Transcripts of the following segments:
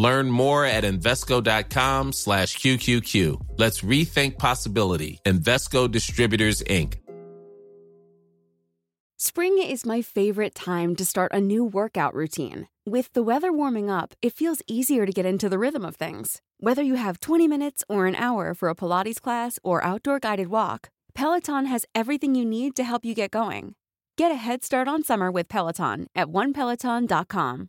Learn more at Invesco.com slash QQQ. Let's rethink possibility. Invesco Distributors, Inc. Spring is my favorite time to start a new workout routine. With the weather warming up, it feels easier to get into the rhythm of things. Whether you have 20 minutes or an hour for a Pilates class or outdoor guided walk, Peloton has everything you need to help you get going. Get a head start on summer with Peloton at onepeloton.com.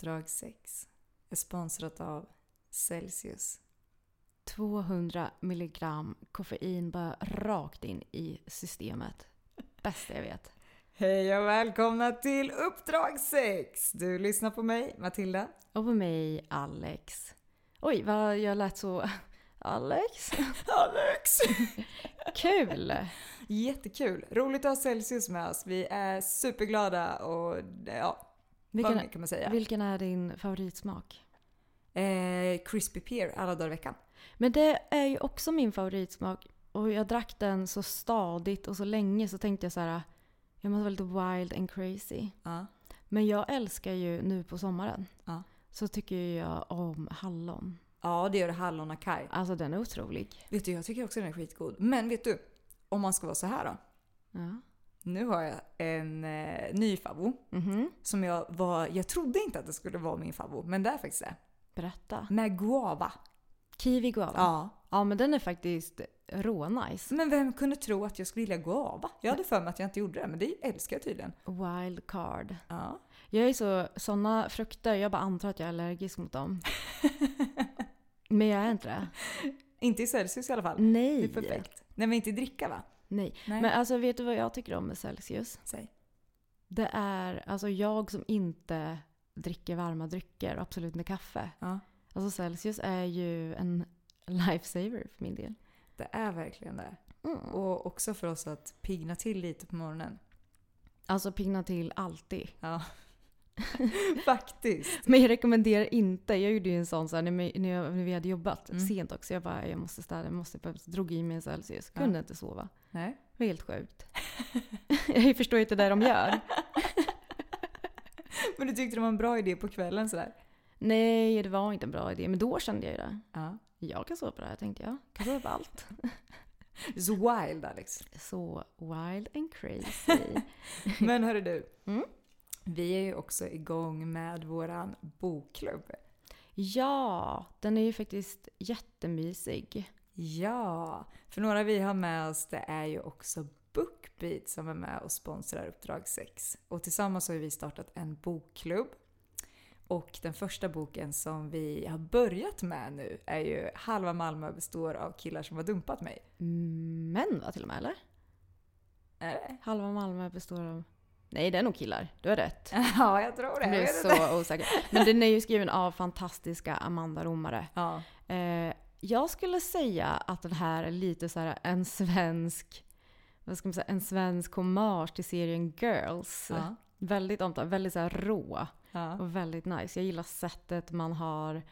Uppdrag 6 är sponsrat av Celsius. 200 milligram koffein bara rakt in i systemet. Bästa jag vet. Hej och välkomna till Uppdrag 6! Du lyssnar på mig, Matilda. Och på mig Alex. Oj, vad jag lät så... Alex? Alex! Kul! Jättekul! Roligt att ha Celsius med oss. Vi är superglada och ja, mer kan man säga? vilken är din favoritsmak? Eh, crispy pear alla dagar i veckan. Men det är ju också min favoritsmak. Och jag drack den så stadigt och så länge så tänkte jag så här. Jag måste vara lite wild and crazy. Ja. Men jag älskar ju nu på sommaren. Ja. Så tycker jag om hallon. Ja, det gör hallon akaj. Alltså den är otrolig. Vet du, jag tycker också den är skitgod. Men vet du, om man ska vara så här då. Ja. Nu har jag en eh, ny favvo. Mhm. Som jag var, jag trodde inte att det skulle vara min favvo, men det är faktiskt det. Berätta. Med guava. Kiwi guava. Ja. Ja men den är faktiskt rånice. Men vem kunde tro att jag skulle vilja guava? Jag hade för mig att jag inte gjorde det, men det älskar jag tydligen. Wild card. Ja. Jag är så, såna frukter, jag bara antar att jag är allergisk mot dem. men jag är inte det. Inte i Celsius i alla fall. Nej. Det är perfekt. Nej men inte i dricka va? Nej. Nej. Men alltså vet du vad jag tycker om med Celsius? Säg. Det är, alltså jag som inte dricker varma drycker och absolut inte kaffe. Ja. Alltså Celsius är ju en lifesaver för min del. Det är verkligen det. Mm. Och också för oss att pigna till lite på morgonen. Alltså pigna till alltid. Ja. Faktiskt. Men jag rekommenderar inte. Jag gjorde ju en sån så här, när, när, när vi hade jobbat Mm. sent också. Jag bara, jag måste städa, jag måste. Drog i mig en Celsius. Kunde inte sova. Nej. Det var helt sjukt. jag förstår inte det de gör. Men du tyckte det var en bra idé på kvällen sådär? Nej, det var inte en bra idé. Men då kände jag ju det. Ja. Jag kan sova på det här tänkte jag. Kan sova på allt. Så wild Alex. Så wild and crazy. Men hörru du. Mm. Vi är ju också igång med våran bokklubb. ja, den är ju faktiskt jättemysig. Ja, för några vi har med oss det är ju också Bookbeat som är med och sponsrar Uppdrag 6. Och tillsammans har vi startat en bokklubb. Och den första boken som vi har börjat med nu är ju Halva Malmö består av killar som har dumpat mig. Män va till och med eller? Är det? Halva Malmö består av... Nej, det är nog killar. Du har rätt. Ja, jag tror det. Jag blev inte. så osäker. Men den är ju skriven av fantastiska Amanda Romare. Ja. Eh, jag skulle säga att den här är lite så här en svensk, vad ska man säga, en svensk hommage till serien Girls. Ja. Väldigt omtalad, väldigt så här rå Ja. och väldigt nice. Jag gillar sättet man har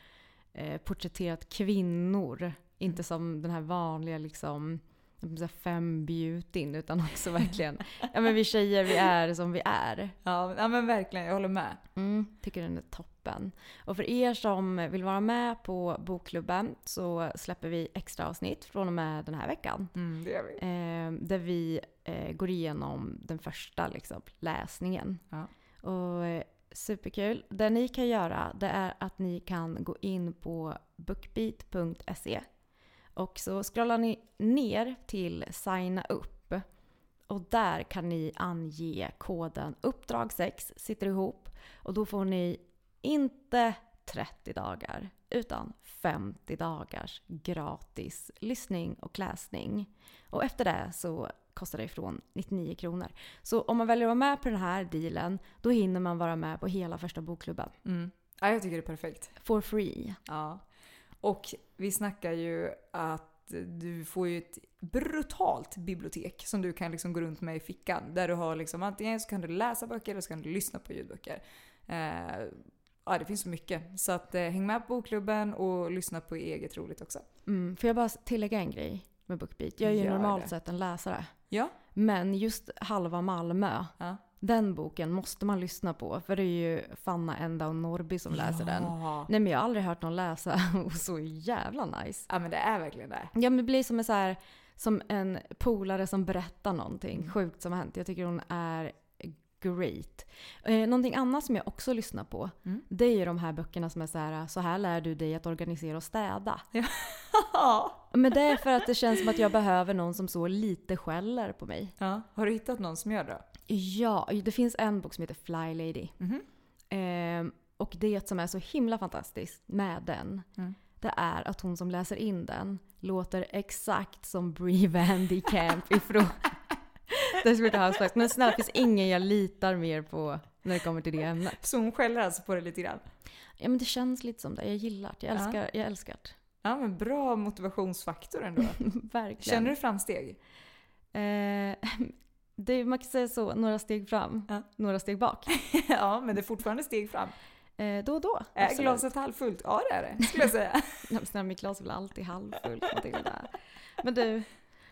eh, porträtterat kvinnor. Inte som den här vanliga liksom jag vill säga fem-beautyn utan också verkligen, ja men vi tjejer vi är som vi är. Ja, ja, men verkligen. Jag håller med. Mm, tycker den är toppen. Och för er som vill vara med på bokklubben så släpper vi extra avsnitt från och med den här veckan. Mm, det gör vi. Eh, där vi eh, går igenom den första liksom, läsningen. Ja. Och eh, superkul. Det ni kan göra det är att ni kan gå in på bookbeat.se och så scrollar ni ner till signa upp. Och där kan ni ange koden uppdrag 6 sitter ihop och då får ni inte 30 dagar utan 50 dagars gratis lyssning och läsning. Och efter det så kostar det ifrån 99 kronor. Så om man väljer att vara med på den här dealen då hinner man vara med på hela första bokklubben. Mm. Ja, jag tycker det är perfekt. For free. Ja. Och vi snackar ju att du får ju ett brutalt bibliotek som du kan liksom gå runt med i fickan. Där du har liksom antingen så kan du läsa böcker eller så kan du lyssna på ljudböcker. Eh, ja, det finns så mycket. Så att, eh, häng med på bokklubben och lyssna på eget roligt också. Mm, får jag bara tillägga en grej med Bookbeat? Jag är ju Gör normalt det. sett en läsare. Ja. Men just Halva Malmö, Ja. Den boken måste man lyssna på. För det är ju Fanna Enda och Norby som läser den. Ja. Nej men jag har aldrig hört någon läsa och så jävla nice. ja, men det är verkligen det. Ja men det blir som en, så här, som en polare som berättar någonting Mm. sjukt som har hänt. Jag tycker hon är great. Eh, någonting annat som jag också lyssnar på, Mm. det är ju de här böckerna som är så här, så här lär du dig att organisera och städa. Ja. Men det är för att det känns som att jag behöver någon som så lite skäller på mig. ja. Har du hittat någon som gör det? Ja, det finns en bok som heter Fly Lady. Mhm. Ehm, och det som är så himla fantastiskt med den, Mm. det är att hon som läser in den låter exakt som Brie Vandy Camp ifrån Desperate Housewives. Men snälla, det finns ingen jag litar mer på när det kommer till det ämnet. Så hon skäller alltså på det lite grann? Ja men det känns lite som det. Jag gillar det. Jag Ja. älskar, jag älskar det. Ja, men bra motivationsfaktor ändå. Verkligen. Känner du framsteg? Eh, det, man kan säga så, några steg fram, Ja. några steg bak. ja, men det är fortfarande steg fram. Eh, då och då. Är absolut. glaset halvfullt? Ja, det är det, skulle jag säga. Nej, Snälla, mitt glas är väl alltid halvfullt. Matilda. Men du,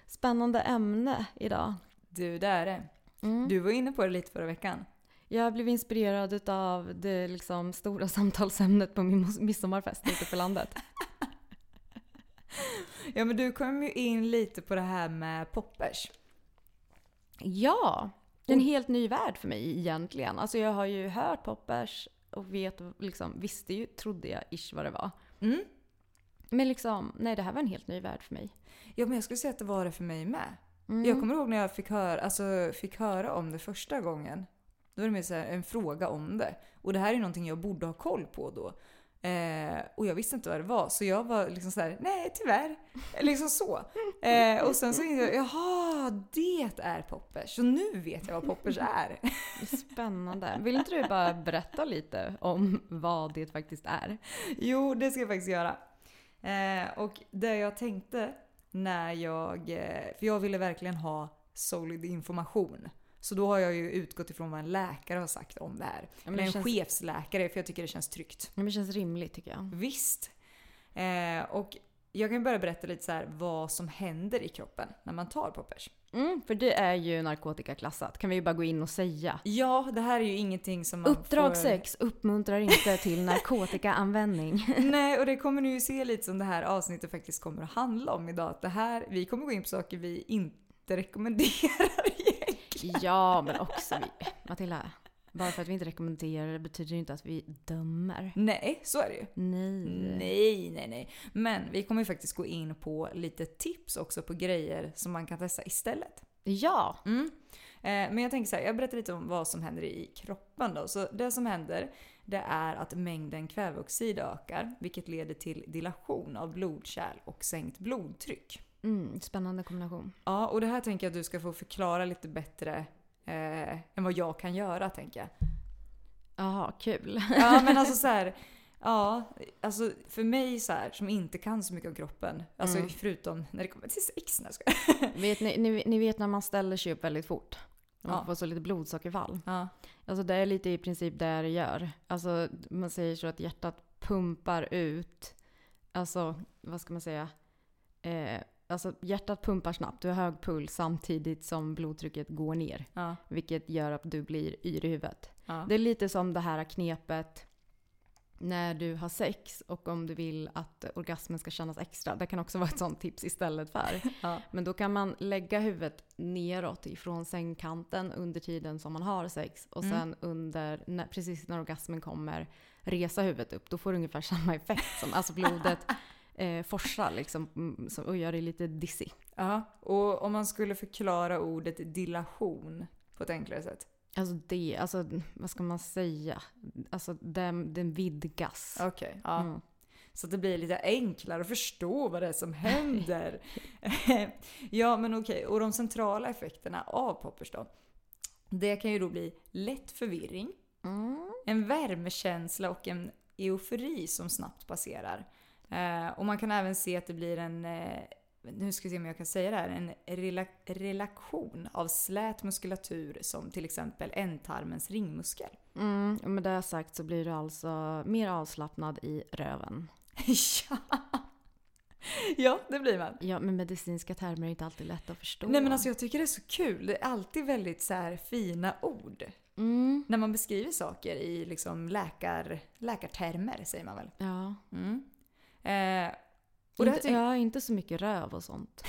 spännande ämne idag. Du, det är det. Mm. Du var inne på det lite förra veckan. Jag blev inspirerad av det liksom stora samtalsämnet på min midsommarfest ute på landet. Ja, men du kom ju in lite på det här med poppers. Ja, det är en helt ny värld för mig egentligen. Alltså jag har ju hört poppers och vet, liksom, visste ju, trodde jag ish vad det var. Mm. Men liksom, nej det här var en helt ny värld för mig. Ja, men jag skulle säga att det var det för mig med. Mm. Jag kommer ihåg när jag fick höra, alltså, fick höra om det första gången. Då var det mer så här, en fråga om det. Och det här är någonting jag borde ha koll på då. Eh, och jag visste inte vad det var, så jag var liksom så här: nej tyvärr. Liksom så. Eh, och sen så insåg jag, jaha, det är poppers. Så nu vet jag vad poppers är. Spännande. Vill inte du bara berätta lite om vad det faktiskt är? Jo, det ska jag faktiskt göra. Eh, och det jag tänkte när jag... Eh, för jag ville verkligen ha solid information. Så då har jag ju utgått ifrån vad en läkare har sagt om det här. men Eller en känns- chefsläkare, för jag tycker det känns tryggt. Ja, men Det känns rimligt tycker jag. Visst. Eh, och jag kan börja berätta lite så här vad som händer i kroppen när man tar poppers. Mm, för det är ju narkotikaklassat, kan vi ju bara gå in och säga. Ja, det här är ju ingenting som man Uppdrag får... 6 uppmuntrar inte till narkotikaanvändning. Nej, och det kommer ni ju se lite som det här avsnittet faktiskt kommer att handla om idag. Att det här, vi kommer gå in på saker vi inte rekommenderar. Ja, men också vi. Matilda, bara för att vi inte rekommenderar det betyder ju inte att vi dömer. Nej, så är det ju. Nej. Nej, nej, nej. Men vi kommer ju faktiskt gå in på lite tips också på grejer som man kan testa istället. Ja. Mm. Eh, men jag tänker så här, jag berättar lite om vad som händer i kroppen då. Så det som händer, det är att mängden kväveoxid ökar, vilket leder till dilation av blodkärl och sänkt blodtryck. Mm, spännande kombination. Ja, och det här tänker jag att du ska få förklara lite bättre eh, än vad jag kan göra, tänker jag. Jaha, kul. Ja, men alltså så här, Ja, alltså för mig så här, som inte kan så mycket om kroppen, alltså Mm. förutom när det kommer till sex. när jag vet ni, ni, ni vet när man ställer sig upp väldigt fort? Man Ja. får så lite blodsockerfall. Ja. Alltså det är lite i princip det det gör. Alltså man säger så att hjärtat pumpar ut, alltså vad ska man säga? Eh, alltså hjärtat pumpar snabbt, du har hög puls samtidigt som blodtrycket går ner. Ja. Vilket gör att du blir yr i huvudet. Ja. Det är lite som det här knepet när du har sex och om du vill att orgasmen ska kännas extra. Det kan också vara ett sånt tips istället för. Ja. Men då kan man lägga huvudet neråt ifrån sängkanten under tiden som man har sex och Mm. sen under, när, precis när orgasmen kommer, resa huvudet upp. Då får du ungefär samma effekt som, alltså blodet eh, forsar liksom mm, och gör dig lite dizzy. Ja, och om man skulle förklara ordet dilation på ett enklare sätt. Alltså det, alltså vad ska man säga? Alltså den, den vidgas. Okej, ja. Mm. Så att det blir lite enklare att förstå vad det är som händer. ja, men okej. Och de centrala effekterna av poppers då? Det kan ju då bli lätt förvirring, Mm. en värmekänsla och en eufori som snabbt passerar. Eh, och man kan även se att det blir en, eh, nu ska vi se om jag kan säga det här, en rela- relaktion av slät muskulatur som till exempel ändtarmens ringmuskel. Mm, med det sagt så blir du alltså mer avslappnad i röven. ja. ja, det blir man. Ja, men medicinska termer är inte alltid lätt att förstå. Nej men alltså jag tycker det är så kul. Det är alltid väldigt så här fina ord. Mm, När man beskriver saker i liksom läkar, läkartermer säger man väl. ja. Mm. Och inte, ja, inte så mycket röv och sånt.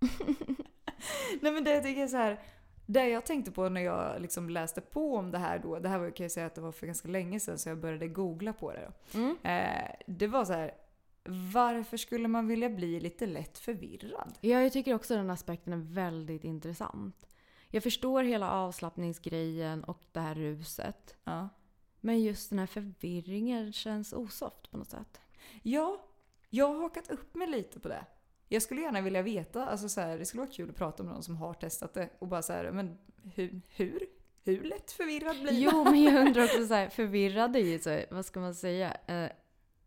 Nej men det jag tycker är så här. Det jag tänkte på när jag liksom läste på om det här då. Det här var, kan jag säga att det var för ganska länge sedan så jag började googla på det då. Mm. Eh, det var så här. Varför skulle man vilja bli lite lätt förvirrad? Ja, jag tycker också den aspekten är väldigt intressant. Jag förstår hela avslappningsgrejen och det här ruset. Ja. Men just den här förvirringen känns osoft på något sätt. Ja, jag har hakat upp mig lite på det. Jag skulle gärna vilja veta, alltså så här, det skulle vara kul att prata med någon som har testat det och bara så här, men hur, hur, hur lätt förvirrad blir man? Jo, men jag undrar också så här, förvirrad är ju så, vad ska man säga? Eh,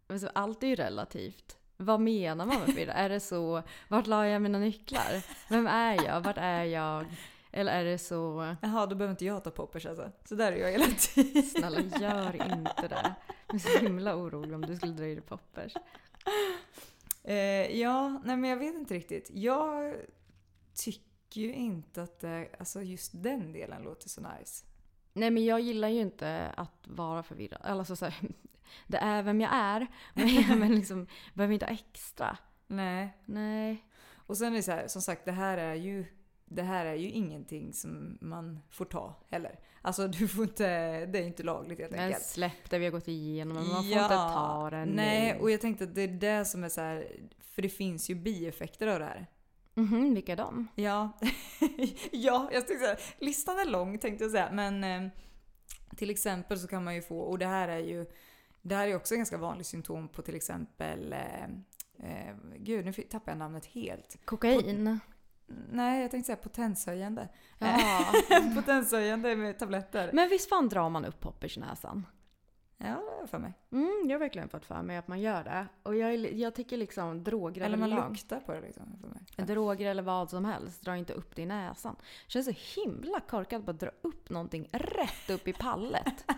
alltså, allt är ju relativt. Vad menar man med förvirrad? är det så, vart la jag mina nycklar? Vem är jag? Vart är jag? Eller är det så, Jaha, då behöver inte jag ta poppers alltså. Så där är jag hela tiden. snälla gör inte det. Jag är så himla orolig om du skulle dra i dig poppers. Eh, ja, nej men jag vet inte riktigt. Jag tycker ju inte att det, alltså just den delen låter så nice. Nej men jag gillar ju inte att vara förvirrad. Alltså så här, det är vem jag är. Men, men liksom, behöver inte ha extra. Nej. Nej. Och sen är det så här, som sagt, det här är ju det här är ju ingenting som man får ta heller. Alltså du får inte, det är inte lagligt helt Men enkelt. släpp det vi har gått igenom. Men man får inte ta det. Nej, och jag tänkte att det är det som är så här, för det finns ju bieffekter av det här. Mhm, vilka är de? Ja, ja jag tänkte säga, listan är lång tänkte jag säga. Men eh, till exempel så kan man ju få, och det här är ju, det här är också ganska vanligt symptom på till exempel, eh, eh, gud nu tappar jag namnet helt. Kokain? Nej, jag tänkte säga potenshöjande. Ja. potenshöjande med tabletter. Men visst fan drar man upp poppers i näsan? Ja, det har jag för mig. Mm, jag har verkligen fått för mig att man gör det. Och jag, jag tycker liksom droger Eller man överlag- luktar på det liksom. För mig. Ja. Droger eller vad som helst, dra inte upp det i näsan. Känns så himla korkat att bara dra upp någonting rätt upp i pallet.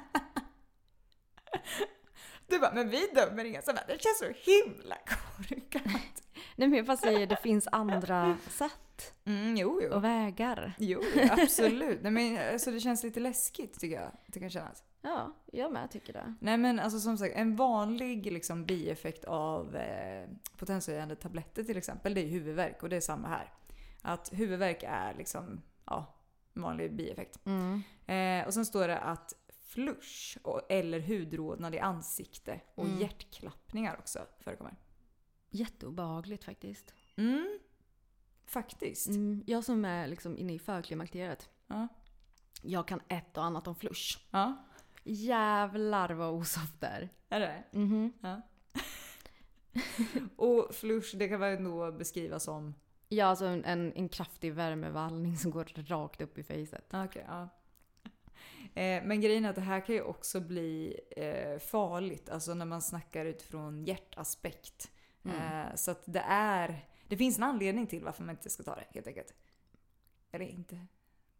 Du bara, men vi dömer inga sådana. Det känns så himla korkat. Nej men jag bara säger, det finns andra sätt Mm, jo, jo. och vägar. Jo, absolut. Nej, men, alltså, det känns lite läskigt tycker jag. Det kan kännas. Ja, jag med tycker det. Nej men alltså som sagt, en vanlig liksom, bieffekt av eh, potenshöjande tabletter till exempel, det är huvudvärk. Och det är samma här. Att huvudvärk är liksom, ja, vanlig bieffekt. Mm. Eh, och sen står det att flush och, eller hudrodnad i ansikte och Mm. hjärtklappningar också förekommer. Jätteobehagligt faktiskt. Mm, faktiskt. Mm, jag som är liksom inne i förklimakteriet. Ja. Jag kan ett och annat om flush. ja, Jävlar vad osoft det är. är det Mhm. Ja. och flush, det kan man ju då beskriva som... Ja, alltså en, en, en kraftig värmevallning som går rakt upp i fejset. Okej, ja. Eh, men grejen är att det här kan ju också bli eh, farligt, alltså när man snackar utifrån hjärtaspekt. Eh, så att det är... Det finns en anledning till varför man inte ska ta det, helt enkelt. Eller inte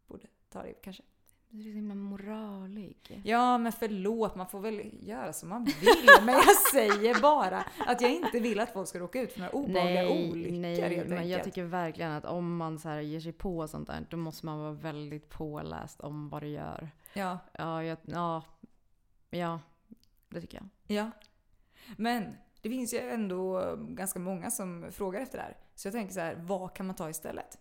borde ta det, kanske. Du är så himla moralig. Ja, men förlåt, man får väl göra som man vill. Men jag säger bara att jag inte vill att folk ska råka ut för några obehagliga olyckor nej, helt men jag tycker verkligen att om man så här ger sig på sånt där, då måste man vara väldigt påläst om vad det gör. Ja, Ja, jag, ja, ja. Det tycker jag. Ja. Men det finns ju ändå ganska många som frågar efter det här. Så jag tänker så här, vad kan man ta istället?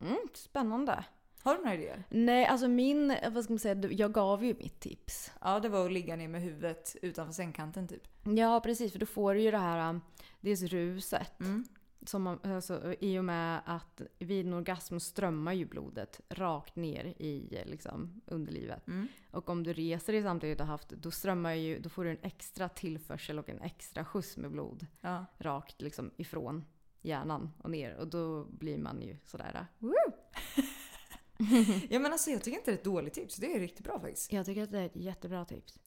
Mm, spännande. Har du några idéer? Nej, alltså min, vad ska man säga, jag gav ju mitt tips. Ja, det var att ligga ner med huvudet utanför sängkanten typ. Ja, precis. För då får du ju det här, um, dels ruset. Mm. Som man, alltså, I och med att vid en orgasm strömmar ju blodet rakt ner i liksom, underlivet. Mm. Och om du reser dig samtidigt och haft, då strömmar ju, då får du en extra tillförsel och en extra skjuts med blod. Ja. Rakt liksom ifrån hjärnan och ner. Och då blir man ju sådär. Woo! ja men alltså jag tycker inte det är ett dåligt tips. Det är riktigt bra faktiskt. Jag tycker att det är ett jättebra tips.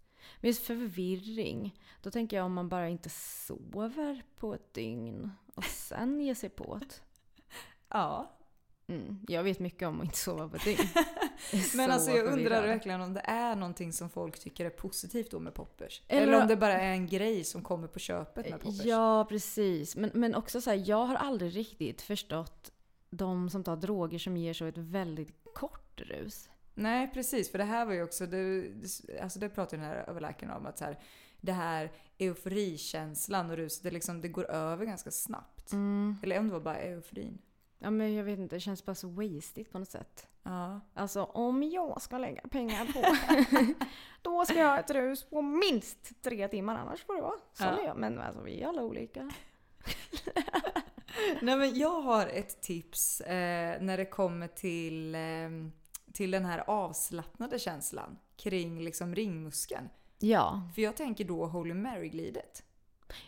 Men just förvirring, då tänker jag om man bara inte sover på ett dygn och sen ger sig på det. Ja. Mm, jag vet mycket om att inte sova på ett dygn. Men Så alltså jag undrar förvirrad. verkligen om det är någonting som folk tycker är positivt då med poppers. Eller- Eller, om det bara är en grej som kommer på köpet med poppers. Ja, precis. Men, men också så här, jag har aldrig riktigt förstått de som tar droger som ger så ett väldigt kort rus. Nej precis, för det här var ju också, det, alltså det pratade den här överläkaren om att så här, det här euforikänslan och ruset, det, liksom, det går över ganska snabbt. Mm. Eller om det var bara euforin. Ja, men jag vet inte, det känns bara så wasted på något sätt. Ja. Alltså om jag ska lägga pengar på, då ska jag ha ett rus på minst tre timmar, annars får det vara. Så Ja. jag. Men alltså vi är alla olika. Nej men jag har ett tips eh, när det kommer till, eh, till den här avslappnade känslan kring liksom ringmuskeln. Ja, För jag tänker då Holy Mary-glidet.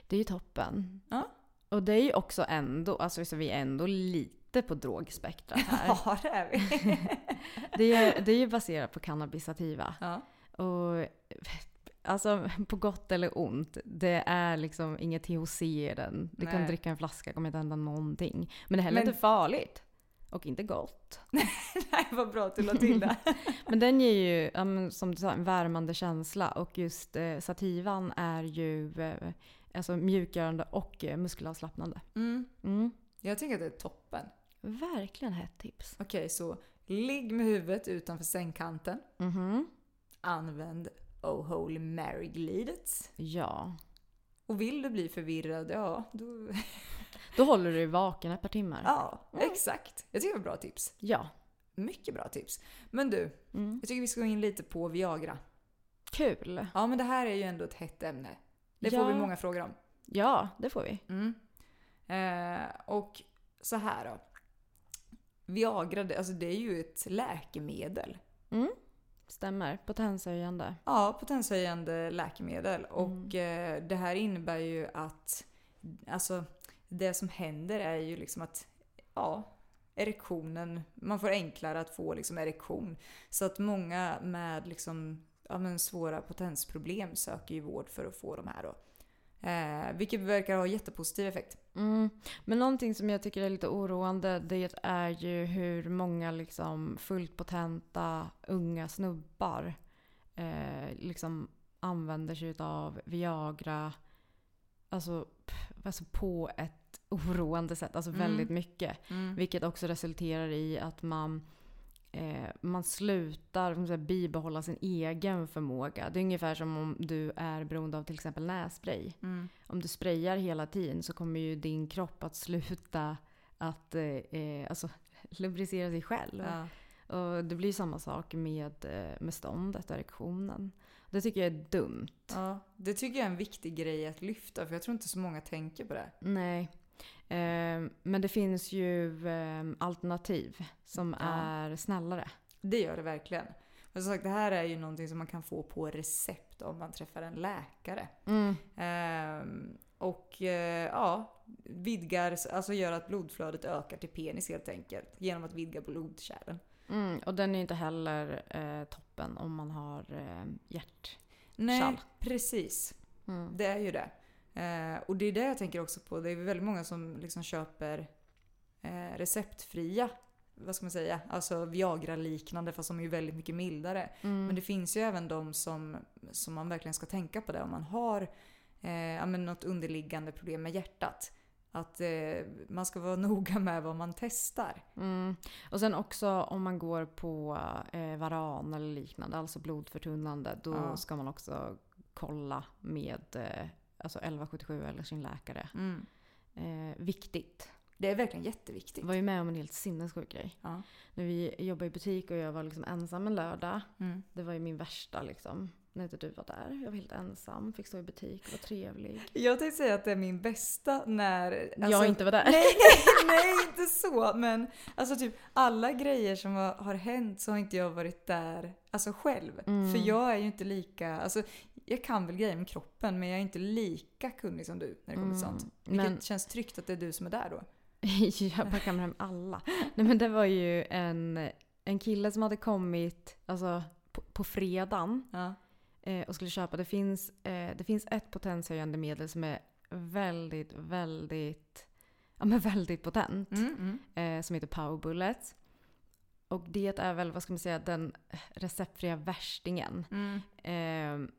det är ju toppen. Ja. Och det är ju också ändå, alltså så vi är ändå lite på drogspektrat här. Ja, det är vi. Det är, det är ju baserat på cannabis sativa. ja. Och alltså på gott eller ont, det är liksom inget THC i den. Du kan Nej. dricka en flaska, kommer inte hända någonting. Men det är heller Men- inte farligt. Och inte gott. Nej, vad bra att du la till det. Men den ger ju, som du sa, en värmande känsla. Och just eh, sativan är ju eh, alltså mjukgörande och eh, muskelavslappnande. Mm. Mm. Jag tycker att det är toppen. Verkligen hett tips. Okej, så ligg med huvudet utanför sängkanten. Mhm. Använd Oh Holy Mary-glidet. Ja. Och vill du bli förvirrad, ja, då... Då håller du dig vaken ett par timmar. Ja, exakt. Jag tycker det var bra tips. Ja. Mycket bra tips. Men du, Mm. jag tycker vi ska gå in lite på Viagra. Kul. Ja, men det här är ju ändå ett hett ämne. Det får Ja. vi många frågor om. Ja, det får vi. Mm. Eh, och så här då. Viagra, det, alltså det är ju ett läkemedel. Mm. Stämmer. Potenshöjande. Ja, potenshöjande läkemedel. Och eh, det här innebär ju att alltså, det som händer är ju liksom att ja, erektionen, man får enklare att få liksom erektion. Så att många med liksom, ja, men svåra potensproblem söker ju vård för att få de här då. Eh, vilket verkar ha jättepositiv effekt. Mm. Men någonting som jag tycker är lite oroande det är ju hur många liksom fullt potenta unga snubbar eh, liksom använder sig av Viagra alltså, alltså på ett oroande sätt. Alltså Mm. väldigt mycket. Vilket också resulterar i att man, eh, man slutar man säga, bibehålla sin egen förmåga. Det är ungefär som om du är beroende av till exempel nässpray. Om du sprayar hela tiden så kommer ju din kropp att sluta att eh, eh, alltså, lubricera sig själv. Ja. Och det blir samma sak med, eh, med ståndet och erektionen. Det tycker jag är dumt. Ja, det tycker jag är en viktig grej att lyfta för jag tror inte så många tänker på det. Nej. Eh, men det finns ju eh, alternativ som Ja. är snällare. Det gör det verkligen. Men som sagt, det här är ju någonting som man kan få på recept om man träffar en läkare. Ehm, och eh, ja, vidgar, alltså gör att blodflödet ökar till penis helt enkelt. Genom att vidga blodkärlen. Mm, och den är inte heller eh, toppen om man har eh, hjärt. Nej, precis. Mm. Det är ju det. Eh, och det är det jag tänker också på. Det är väldigt många som liksom köper eh, receptfria, vad ska man säga, alltså Viagra-liknande fast som är väldigt mycket mildare. Mm. Men det finns ju även de som, som man verkligen ska tänka på det om man har eh, något underliggande problem med hjärtat. Att eh, man ska vara noga med vad man testar. Mm. Och sen också om man går på eh, varan eller liknande, alltså blodförtunnande, då Ja. ska man också kolla med eh, alltså 1177 eller sin läkare. Mm. Eh, viktigt. Det är verkligen jätteviktigt. Jag var ju med om en helt sinnessjuk grej. Ja. När vi jobbade i butik och jag var liksom ensam en lördag. Mm. Det var ju min värsta liksom. När inte du var där. Jag var helt ensam, fick stå i butik var trevlig. Jag tänkte säga att det är min bästa när... jag inte var där. Nej, nej, inte så. Men alltså typ alla grejer som har, har hänt så har inte jag varit där alltså själv. Mm. För jag är ju inte lika... Alltså, jag kan väl grejer med kroppen men jag är inte lika kunnig som du när det kommer till Mm, sånt. Vilket men- känns tryggt att det är du som är där då. jag bara kamrar hem alla. Nej men det var ju en, en kille som hade kommit alltså, på, på fredagen Ja. eh, och skulle köpa. Det finns, eh, det finns ett potenshöjande medel som är väldigt, väldigt, ja men väldigt potent. Mm, mm. Eh, som heter Power Bullet. Och det är väl, vad ska man säga, den receptfria värstingen. Mm.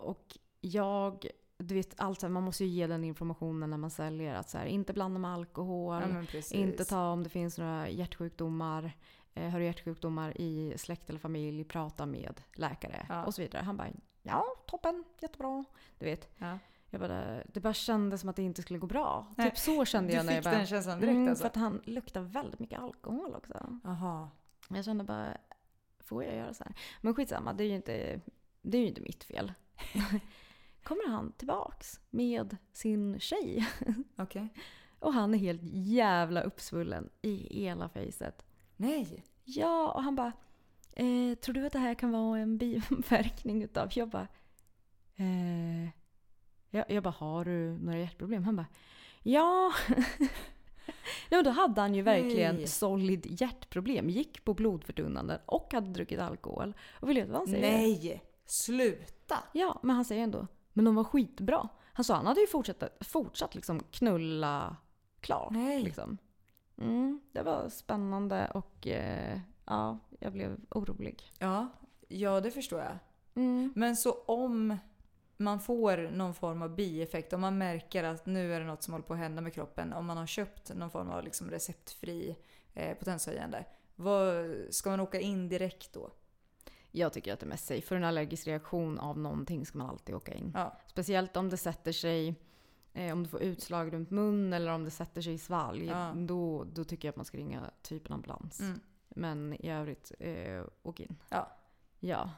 Och jag, du vet allt så här, man måste ju ge den informationen när man säljer att så här, inte blanda med alkohol. Ja. Inte ta om det finns några hjärtsjukdomar. Eh, har du hjärtsjukdomar i släkt eller familj, prata med läkare Ja. och så vidare. Han bara ja, toppen, jättebra. Du vet. Ja. Jag bara, det bara kändes som att det inte skulle gå bra. Nej, typ så kände Du jag när fick jag bara... den känslan direkt Mm, alltså? För att han luktar väldigt mycket alkohol också. Jaha. Jag kände bara, får jag göra så här? Men skitsamma, det är ju inte, det är ju inte mitt fel. Kommer han tillbaks med sin tjej Okej. och han är helt jävla uppsvullen i hela fejset. Nej. Ja, och han bara eh, Tror du att det här kan vara en biverkning utav? Jag bara eh, jag, jag bara, har du några hjärtproblem? Han bara Ja. Nej, men då hade han ju verkligen Nej. solid hjärtproblem. Gick på blodförtunnande och hade druckit alkohol. Och vill du veta vad han säger? Nej. Sluta. Ja, men han säger ändå Men de var skitbra. Han sa han hade ju fortsatt, fortsatt liksom knulla klart. Nej. Liksom. Mm, det var spännande och eh, ja, jag blev orolig. Ja. Ja, det förstår jag. Mm. Men så om man får någon form av bieffekt, om man märker att nu är det något som håller på att hända med kroppen, om man har köpt någon form av liksom receptfri eh, potenshöjande, vad, ska man åka in direkt då? Jag tycker att det är mest safe. För en allergisk reaktion av någonting ska man alltid åka in. Ja. Speciellt om det sätter sig, eh, om du får utslag runt mun eller om det sätter sig i svalg. Ja. Då, då tycker jag att man ska ringa typ en ambulans. Mm. Men i övrigt, eh, åk in. Ja. Ja.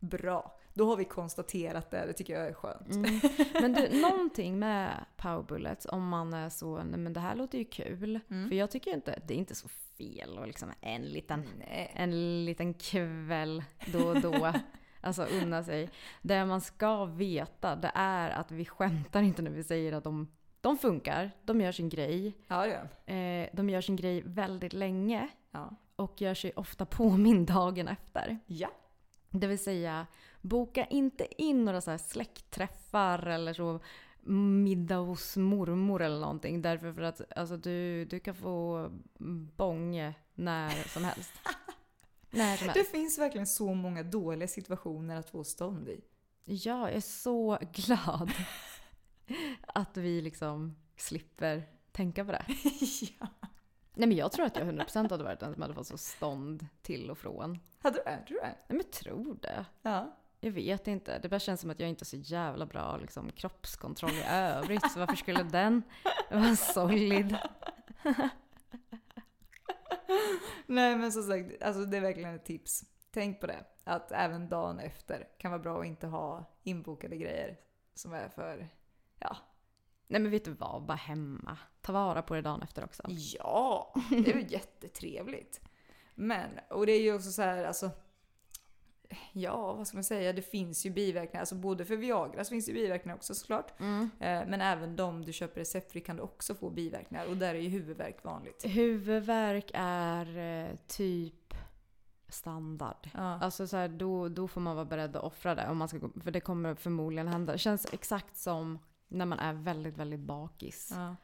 Bra. Då har vi konstaterat det. Det tycker jag är skönt. Mm. Men du, någonting med power bullets om man är så, nej men det här låter ju kul. Mm. För jag tycker inte, det är inte så fel och liksom en liten, Nej. en liten kväll då och då. Alltså unna sig. Det man ska veta det är att vi skämtar inte när vi säger att de, de funkar. De gör sin grej. Ja. Eh, de gör sin grej väldigt länge Ja. och gör sig ofta påmind dagen efter. Ja. Det vill säga, boka inte in några så här släktträffar eller så middag hos mormor eller någonting. Därför för att alltså, du, du kan få bånge när som helst. när som Det helst. finns verkligen så många dåliga situationer att få stånd i. Ja, jag är så glad att vi liksom slipper tänka på det. ja. Nej men jag tror att jag 100% hade varit den som hade fått så stånd till och från. Hade du det? Tror du det? Nej men jag tror det. Ja. Jag vet inte. Det bara känns som att jag inte har så jävla bra liksom, kroppskontroll i övrigt. Så varför skulle den vara solid? Nej men som sagt, alltså det är verkligen ett tips. Tänk på det. Att även dagen efter kan vara bra att inte ha inbokade grejer som är för... Ja. Nej men vet du vad? Bara hemma. Ta vara på det dagen efter också. Ja! Det är ju jättetrevligt. Men, och det är ju också så här, alltså... Ja, vad ska man säga? Det finns ju biverkningar. Alltså både för Viagra så finns det ju biverkningar också såklart. Mm. Eh, Men även de du köper receptfri kan du också få biverkningar. Och där är ju huvudvärk vanligt. Huvudvärk är eh, typ standard. Ja. Alltså så här, då, då får man vara beredd att offra det. Om man ska, för det kommer förmodligen hända. Det känns exakt som när man är väldigt, väldigt bakis. Ja.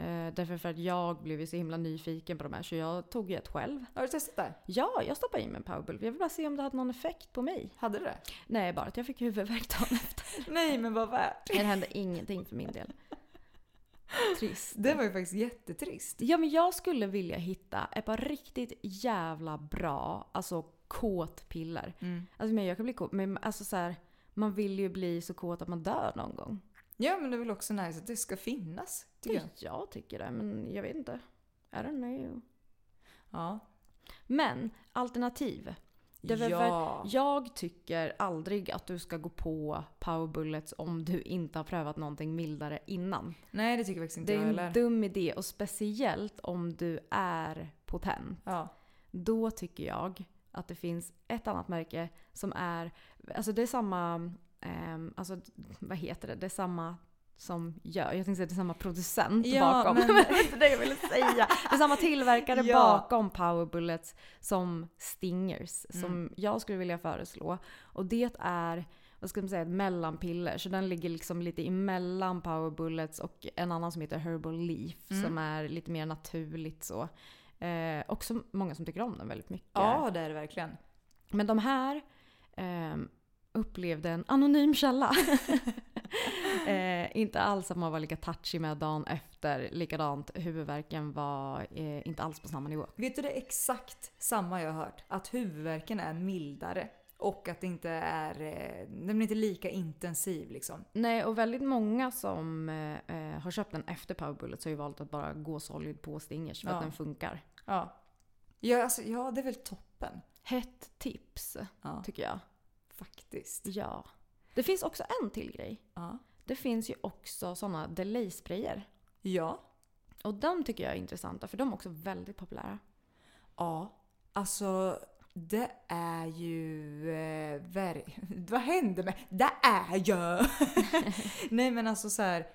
Eh, därför för att jag blev så himla nyfiken på de här så jag tog ju ett själv. Har du testat det? Ja, jag stoppade in med en powerbull. Jag vill bara se om det hade någon effekt på mig. Hade det? Nej, bara att jag fick huvudvärk dagen efter. Nej, men vad värt. Det hände ingenting för min del. Trist. Det var ju faktiskt jättetrist. Ja, men jag skulle vilja hitta ett par riktigt jävla bra, alltså kåtpiller. Mm. Alltså men jag kan bli kåt, men alltså så här, man vill ju bli så kåt att man dör någon gång. Ja, men det är väl också nice att det ska finnas. Tycker jag. Jag tycker det, men jag vet inte. I don't know. Ja. Men alternativ. Det väl Ja. Jag tycker aldrig att du ska gå på power bullets om du inte har prövat någonting mildare innan. Nej, det tycker faktiskt inte Det är jag en heller. dum idé och speciellt om du är potent. Ja. Då tycker jag att det finns ett annat märke som är, alltså det är samma, ehm, alltså vad heter det, det är samma som gör, jag tänkte säga det är samma producent Ja, bakom. men- det inte det jag ville säga. Det är samma tillverkare Ja. bakom Power Bullets som Stingers Mm. som jag skulle vilja föreslå. Och det är, vad ska man säga, ett mellanpiller. Så den ligger liksom lite emellan Power Bullets och en annan som heter Herbal Leaf Mm. som är lite mer naturligt så. Eh, också många som tycker om den väldigt mycket. ja, det är det verkligen. Men de här ehm, upplevde en anonym källa. eh, inte alls att man var lika touchy med dagen efter. Likadant, huvudvärken var eh, inte alls på samma nivå. Vet du det är exakt samma jag har hört? Att huvudvärken är mildare. Och att det inte är, eh, den blir inte lika intensiv liksom. Nej, och väldigt många som eh, eh, har köpt den efter Power Bullets har ju valt att bara gå solid på Stingers för Ja. att den funkar. Ja. Ja, alltså, ja, det är väl toppen. Hett tips, Ja, tycker jag. faktiskt. Ja. Det finns också en till grej. Ja. Det finns ju också sådana delay-sprayer. Ja. Och de tycker jag är intressanta för de är också väldigt populära. Ja. Alltså, det är ju... Eh, ver- vad händer med... Det är ju... Nej men alltså så här.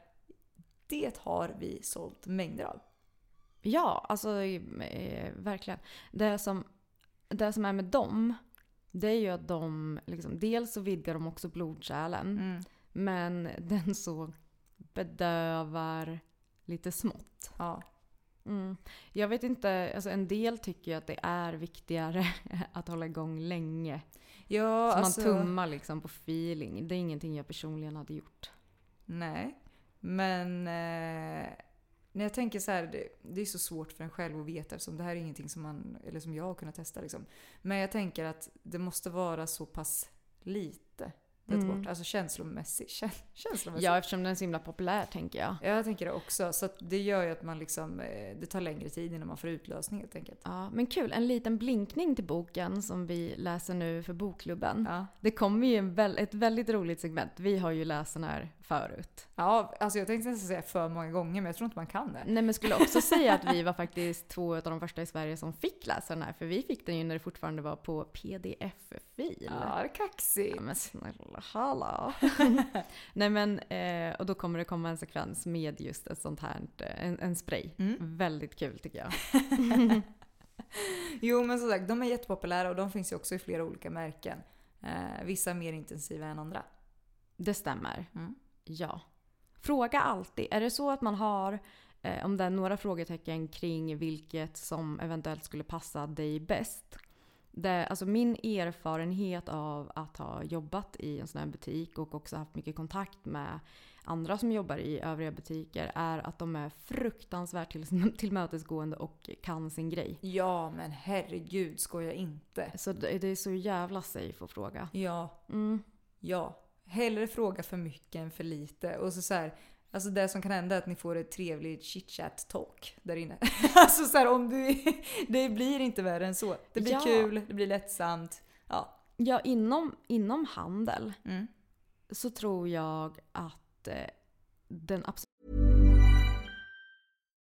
Det har vi sålt mängder av. Ja, alltså eh, verkligen. Det som, det som är med dem, det är ju att de, liksom, dels så vidgar de också blodkärlen, Mm. Men den så bedövar lite smått. Ja. Mm. Jag vet inte, alltså en del tycker ju att det är viktigare att hålla igång länge. Ja, Så alltså... man tummar liksom på feeling. Det är ingenting jag personligen hade gjort. Nej. Men eh, när jag tänker så här, det, det är så svårt för en själv att veta eftersom det här är ingenting som, man, eller som jag har kunnat testa. Liksom. Men jag tänker att det måste vara så pass lite det Mm. bort. Alltså känslomässigt. Kä, känslomässigt. Ja, eftersom den är så himla populär tänker jag. Ja, jag tänker det också. Så det gör ju att man liksom, eh, det tar längre tid innan man får utlösning helt enkelt. Ja, men kul. En liten blinkning till boken som vi läser nu för bokklubben. Ja. Det kommer ju ett väldigt roligt segment. Vi har ju läst den här förut. ja, alltså jag tänkte nästan säga för många gånger men jag tror inte man kan det. Nej men skulle också säga att vi var faktiskt två av de första i Sverige som fick läsa den här. För vi fick den ju när det fortfarande var på pdf-fil. Ja, det är kaxigt. Ja, men snälla, hallå. Nej men, eh, och då kommer det komma en sekvens med just ett sånt här, eh, en, en spray. Mm. Väldigt kul tycker jag. Jo men som sagt, de är jättepopulära och de finns ju också i flera olika märken. Eh, vissa mer intensiva än andra. Det stämmer. Mm. Ja. Fråga alltid. Är det så att man har, eh, om det är några frågetecken kring vilket som eventuellt skulle passa dig bäst. Det, alltså min erfarenhet av att ha jobbat i en sån här butik och också haft mycket kontakt med andra som jobbar i övriga butiker är att de är fruktansvärt till, tillmötesgående och kan sin grej. Ja men herregud, skoja inte. Så det, det är så jävla safe att fråga. Ja, Mm. ja. Hellre fråga för mycket än för lite. Och så, så här, alltså det som kan hända är att ni får ett trevligt chit-chat talk där inne. alltså så här, om du... det blir inte värre än så. Det blir Ja. kul, det blir lättsamt. Ja. Ja, inom, inom handel Mm. så tror jag att eh, den absolut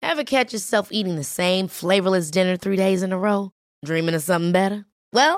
Ever catch yourself eating the same flavorless dinner three days in a row? Dreaming of something better? Well,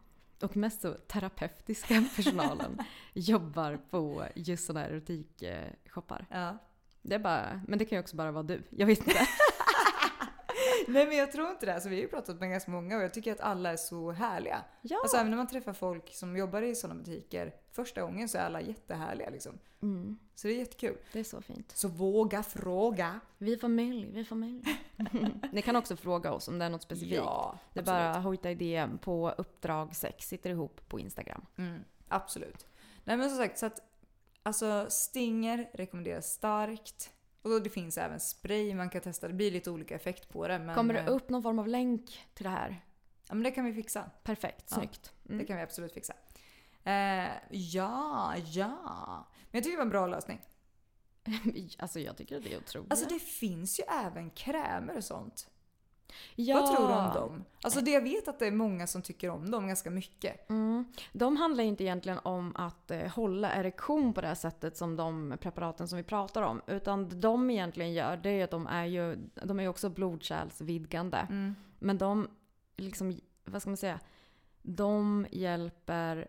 och mest så terapeutiska personalen jobbar på just sådana erotikshoppar. Ja. Det är bara, men det kan ju också bara vara du. Jag vet inte. Nej men jag tror inte det. Alltså, vi har ju pratat med ganska många och jag tycker att alla är så härliga. Ja. Alltså även när man träffar folk som jobbar i sådana butiker första gången så är alla jättehärliga liksom. Mm, Så det är jättekul. det är så fint. Så våga fråga. Vi är familj, vi är familj. Ni kan också fråga oss om det är något specifikt. Ja, det är bara att hojta i DM på uppdrag 6, sitter ihop på Instagram. Mm, absolut. Nej men som sagt, så att alltså Stinger rekommenderas starkt. Och det finns även spray man kan testa. Det blir lite olika effekt på det. Men, Kommer det eh, upp någon form av länk till det här? Ja men det kan vi fixa. Perfekt, Ja. snyggt. Mm. Det kan vi absolut fixa. Eh, ja, ja. Men jag tycker det var en bra lösning. Alltså jag tycker att det är otroligt. Alltså det finns ju även krämer och sånt. Ja. Vad tror du om dem? Alltså det jag vet att det är många som tycker om dem ganska mycket. Mm. De handlar inte egentligen om att eh, hålla erektion på det här sättet som de preparaten som vi pratar om. Utan de egentligen gör det är att de är ju de är ju också blodkärlsvidgande. Mm. Men de, liksom, vad ska man säga? De hjälper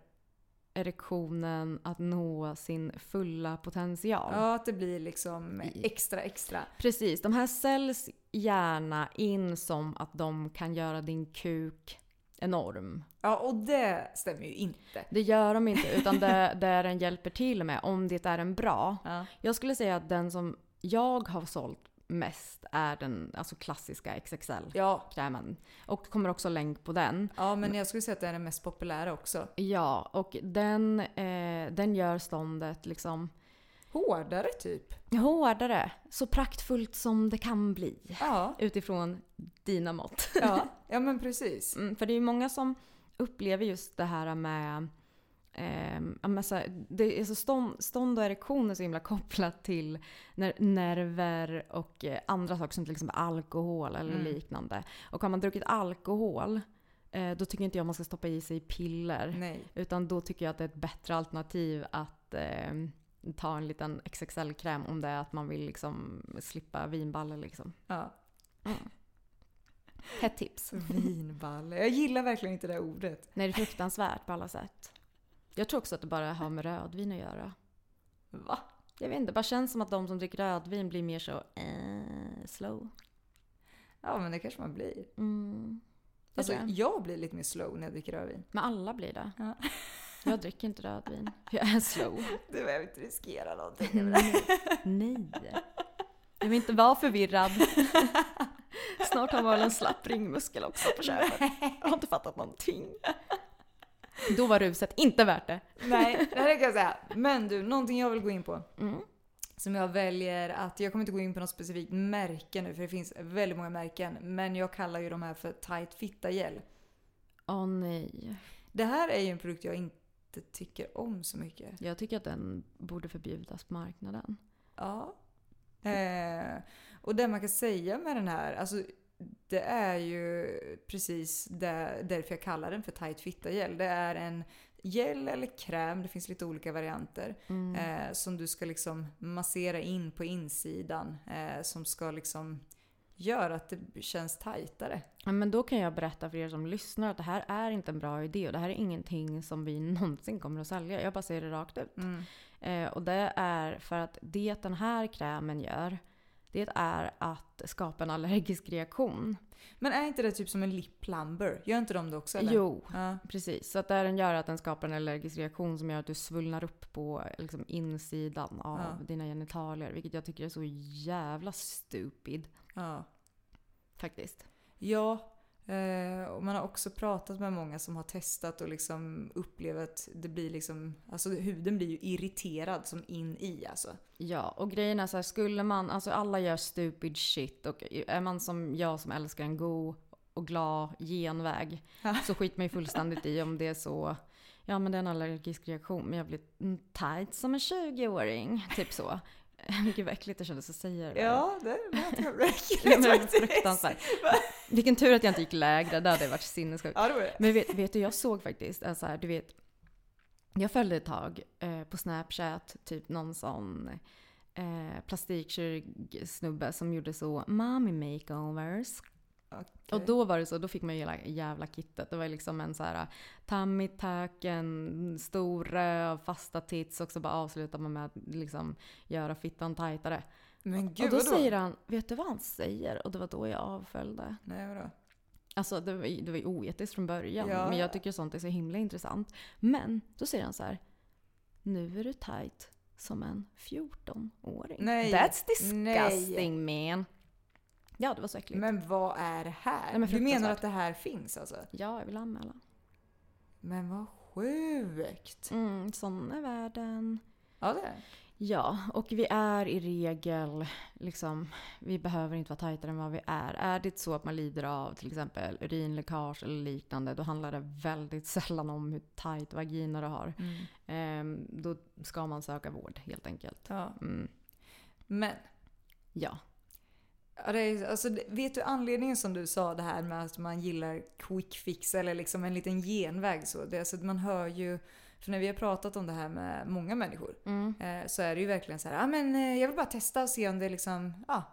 erektionen att nå sin fulla potential. Ja, att det blir liksom extra extra. Precis, de här säljs gärna in som att de kan göra din kuk enorm. Ja, och det stämmer ju inte. Det gör de inte, utan det, det den hjälper till med, om det är en bra. Ja. Jag skulle säga att den som jag har sålt mest är den alltså klassiska XXL-krämen. Ja, Och kommer också länk på den. ja, men jag skulle säga att det är den mest populära också. Ja, och den, eh, den gör ståndet liksom Hårdare typ. hårdare. Så praktfullt som det kan bli. Ja, Utifrån dina mått. ja, ja men precis. Mm, för det är ju många som upplever just det här med men så här, det är så stånd, stånd och erektion är så himla kopplat till när, nerver och eh, andra saker som till exempel alkohol eller Mm. liknande. Och har man druckit alkohol eh, då tycker inte jag man ska stoppa i sig piller. Nej. Utan då tycker jag att det är ett bättre alternativ att ehm, ta en liten XXL-kräm om det är att man vill liksom slippa vinballer liksom. Ja. Hett tips. Vinballe. Jag gillar verkligen inte det ordet. Nej, det är fruktansvärt på alla sätt. Jag tror också att det bara har med rödvin att göra. Va? Jag vet inte, det bara känns som att de som dricker rödvin blir mer så eh, slow. Ja, men det kanske man blir. Mm. Alltså, jag blir lite mer slow när jag dricker rödvin. Men alla blir det. Ja. Jag dricker inte rödvin. Jag är slow. Du behöver inte riskera någonting. Nej. Nej. Jag vill inte vara förvirrad. Snart har man väl en slapp ringmuskel också på köpet. Jag har inte fattat någonting. Då var ruset inte värt det. Nej, det här kan jag säga. Men du, någonting jag vill gå in på. Mm. Som jag väljer att, jag kommer inte gå in på något specifikt märke nu för det finns väldigt många märken. Men jag kallar ju de här för tight fitta gel. Åh nej. Det här är ju en produkt jag inte tycker om så mycket. Jag tycker att den borde förbjudas på marknaden. Ja. Eh, och det man kan säga med den här, alltså det är ju precis där, därför jag kallar den för tight fitta gel. Det är en gel eller kräm, det finns lite olika varianter. Mm. Eh, som du ska liksom massera in på insidan. Eh, som ska liksom göra att det känns tajtare. Ja, men då kan jag berätta för er som lyssnar att det här är inte en bra idé och det här är ingenting som vi någonsin kommer att sälja. Jag bara säger det rakt ut. Mm. Eh, och det är för att det den här krämen gör, det är att skapa en allergisk reaktion. Men är inte det typ som en lip plumber? Gör inte de det också eller? Jo, Ja. precis. Så att det den gör att den skapar en allergisk reaktion som gör att du svullnar upp på liksom, insidan av Ja. dina genitalier. Vilket jag tycker är så jävla stupid. ja. Faktiskt. Ja, och man har också pratat med många som har testat och liksom upplever att det blir liksom, alltså huden blir ju irriterad som in i alltså. Ja, och grejen är så här, skulle man, alltså alla gör stupid shit och är man som jag som älskar en god och glad genväg så man ju fullständigt i om det är så ja men det är en allergisk reaktion men jag blir tight som en 20-åring. Typ så. Gud vad äckligt det kändes att säga det. Ja, det lät äckligt faktiskt. fruktansvärt. Vilken tur att jag inte gick lägre, det hade varit sinnessjukt. Ja, det var det. Men vet, vet du, jag såg faktiskt, alltså du vet, jag följde ett tag eh, på Snapchat, typ någon sån eh, plastikkirurgsnubbe som gjorde så mommy makeovers. Och då var det så, då fick man ju hela jävla kittet. Det var liksom en så här tummy tuck, en stor röv, fasta tits och så bara avslutar man med att liksom göra fittan tajtare. Men gud, och då vadå? säger han, vet du vad han säger? Och det var då jag avföljde. Nej, vadå? Alltså det var, det var ju oetiskt från början. Ja. Men jag tycker sånt är så himla intressant. Men då säger han så här. Nu är du tight som en 14-åring. Nej. That's disgusting man. Ja, det var så äckligt. Men vad är det här? Nej, men du menar att det här finns alltså? Ja, jag vill anmäla. Men vad sjukt! Mm, sån är världen. Ja, det är. Ja, och vi är i regel liksom, vi behöver inte vara tajtare än vad vi är. Är det så att man lider av till exempel urinläckage eller liknande, då handlar det väldigt sällan om hur tajt vagina du har. Ehm, då ska man söka vård helt enkelt. Ja. Mm, Men, ja. Alltså, vet du anledningen som du sa det här med att man gillar quick fix eller liksom en liten genväg så? Det alltså man hör ju, för när vi har pratat om det här med många människor eh, så är det ju verkligen så här, ja men eh, jag vill bara testa och se om det liksom, ja,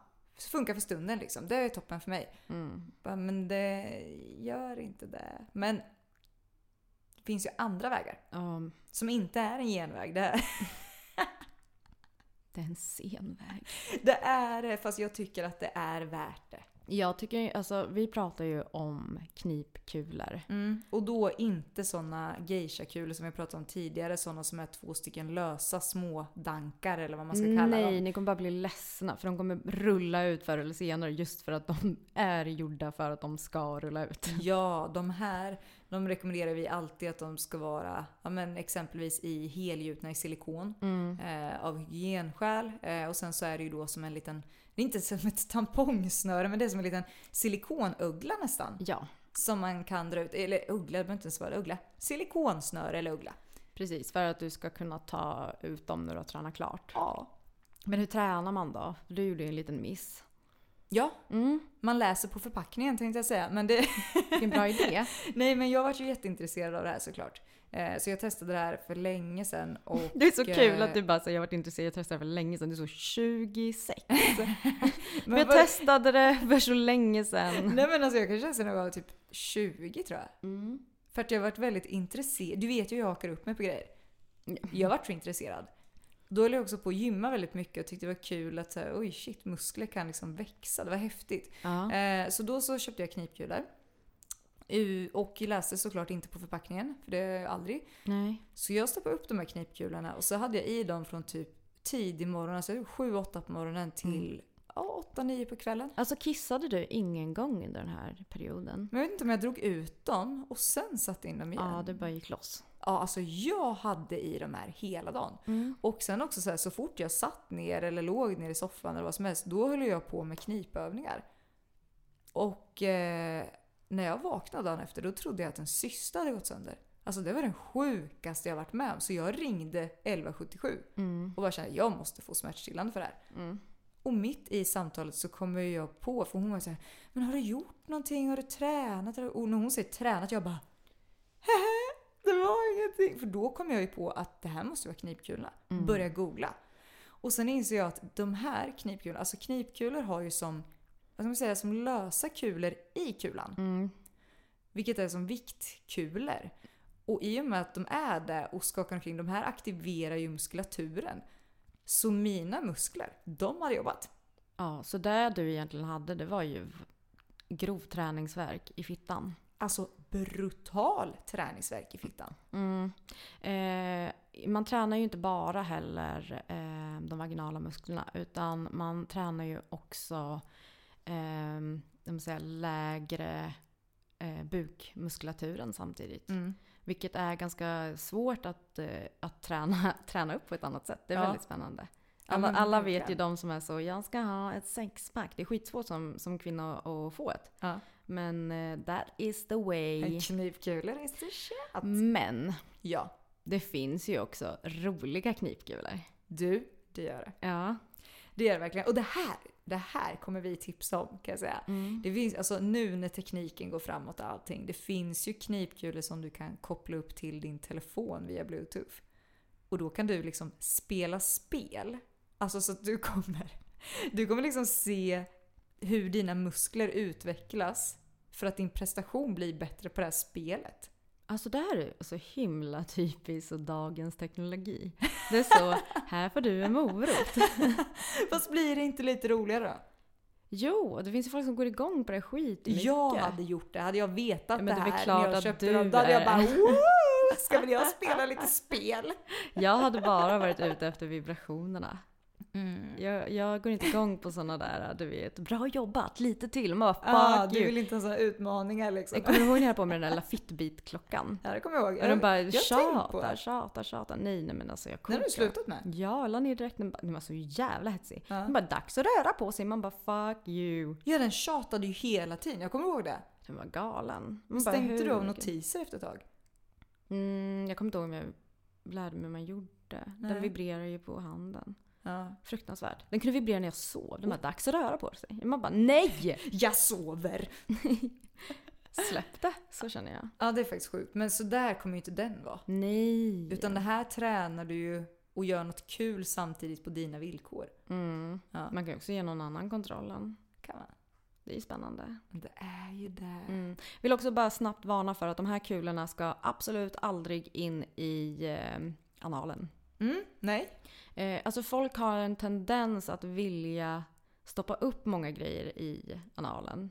funkar för stunden liksom. Det är toppen för mig. Mm. Men det gör inte det. Men det finns ju andra vägar. Um, Som inte är en genväg. Det det är en sen väg. det är det, fast jag tycker att det är värt det. Jag tycker, alltså vi pratar ju om knipkulor. Och då inte såna geisha-kulor som vi pratade om tidigare. Såna som är två stycken lösa små dankar eller vad man ska kalla Nej, dem. ni kommer bara bli ledsna för de kommer rulla ut förr eller senare just för att de är gjorda för att de ska rulla ut. Ja, de här de rekommenderar vi alltid att de ska vara ja, men exempelvis i helgjutna i silikon eh, av hygienskäl. Eh, och sen så är det ju då som en liten, det är inte som ett tampongsnöre men det är som en liten silikonögla nästan. Ja, Som man kan dra ut, eller uggla, det behöver inte ens vara uggla. Silikonsnöre eller uggla. precis. För att du ska kunna ta ut dem när du har tränat klart. Ja. Men hur tränar man då? Du gjorde ju en liten miss. Ja, man läser på förpackningen tänkte jag säga. Men det, Vilken bra idé. nej men jag var ju jätteintresserad av det här såklart. Eh, så jag testade det här för länge sedan. Och, Det är så kul eh, att du bara säger jag har varit intresserad, jag testade för länge sedan. Du är så 26. men jag vad- testade det för så länge sedan. Nej men alltså jag kanske sen jag var typ 20 tror jag. För att jag har varit väldigt intresserad. Du vet ju hur jag hakar upp mig på grejer. Jag har varit så intresserad. Då höll jag också på att gymma väldigt mycket och tyckte det var kul att så här, oj shit, muskler kan liksom växa. Det var häftigt. Ja. Eh, så då så köpte jag knipkulor. Och läste såklart inte på förpackningen, för det aldrig. Nej. Så jag stoppade upp de här knipkulorna och så hade jag i dem från typ tidig morgon, alltså 7-8 på morgonen till ja, 8-9 på kvällen. Alltså kissade du ingen gång under den här perioden? Men jag vet inte om jag drog ut dem och sen satte in dem igen. Ja, det bara gick loss. Ja, alltså jag hade i de här hela dagen. Mm. Och sen också så här, så fort jag satt ner eller låg ner i soffan eller vad som helst, då höll jag på med knipövningar. Och eh, när jag vaknade dagen efter, då trodde jag att en cysta hade gått sönder. Alltså det var den sjukaste jag varit med om. Så jag ringde 1177 Mm. och bara kände jag måste få smärtstillande för det här. Och mitt i samtalet så kommer jag på, för hon var så här, men har du gjort någonting? Har du tränat? Och när hon säger tränat, jag bara Hehe, det var ingenting. För då kom jag ju på att det här måste vara knipkulorna. Börja googla. Och sen inser jag att de här knipkulorna, alltså knipkulor har ju som, vad ska man säga, som lösa kulor i kulan. Vilket är som viktkulor. Och i och med att de är det och skakar omkring, de här aktiverar ju muskulaturen. Så mina muskler, de hade jobbat. Ja, så det du egentligen hade det var ju grov träningsverk i fittan. Alltså brutal träningsverk i fittan. Mm. Eh, man tränar ju inte bara heller eh, de vaginala musklerna utan man tränar ju också eh, jag säga, lägre eh, bukmuskulaturen samtidigt. Vilket är ganska svårt att, eh, att träna, träna upp på ett annat sätt. Det är Ja. väldigt spännande. Alla, alla vet ju de som är så, jag ska ha ett sexpack. Det är skitsvårt som, som kvinna att få ett. Ja. Men eh, that is the way. En knivkulor is the shit. Men Ja. Det finns ju också roliga knipkulor. Du, det gör det. Ja. Det gör det verkligen. Och det här, det här kommer vi tipsa om kan jag säga. Det finns, alltså nu när tekniken går framåt och allting. Det finns ju knipkulor som du kan koppla upp till din telefon via bluetooth. Och då kan du liksom spela spel. Alltså så att du kommer, du kommer liksom se hur dina muskler utvecklas för att din prestation blir bättre på det här spelet. Alltså det här är så himla typiskt och dagens teknologi. Det är så, här får du en morot. Fast blir det inte lite roligare då? Jo, det finns ju folk som går igång på det skitmycket. Jag hade gjort det. Hade jag vetat Ja, det det här när jag köpte dem, då hade jag bara Woo! Ska väl jag spela lite spel? Jag hade bara varit ute efter vibrationerna. Mm. Jag, jag går inte igång på såna där, du vet, bra jobbat, lite till. Man bara, fuck Ah, du vill inte ha sådana utmaningar liksom. Jag kommer ihåg när jag på med den där lilla Fitbit-klockan. Ja, det kommer jag ihåg. Och den bara jag tjatar, tjatar, tjatar. Nej, nej men alltså jag När har du kokar. slutat med? Ja, jag la ner direkt. Den, bara- den var så jävla hetsig. Ja. Den bara, dags att röra på sig. Man bara, fuck you. Ja, den tjatade ju hela tiden. Jag kommer ihåg det. Den var galen. Man bara, Stängde du hur av notiser efter ett tag? Mm, jag kommer inte ihåg om jag lärde mig hur man gjorde. Den Nej. vibrerar ju på handen. Ja. Fruktansvärt. Den kunde vibrera när jag sov. Den var dags att röra på sig. Man bara, nej! Jag sover! Släpp det, så känner jag. Ja, det är faktiskt sjukt. Men så där kommer ju inte den vara. Nej. Utan det här tränar du ju och gör något kul samtidigt på dina villkor. Mm. Ja. Man kan ju också ge någon annan kontrollen. Kan man. Det är ju spännande. Det är ju det. Mm. Vill också bara snabbt varna för att de här kulorna ska absolut aldrig in i eh, analen. Mm, nej. Eh, alltså folk har en tendens att vilja stoppa upp många grejer i analen.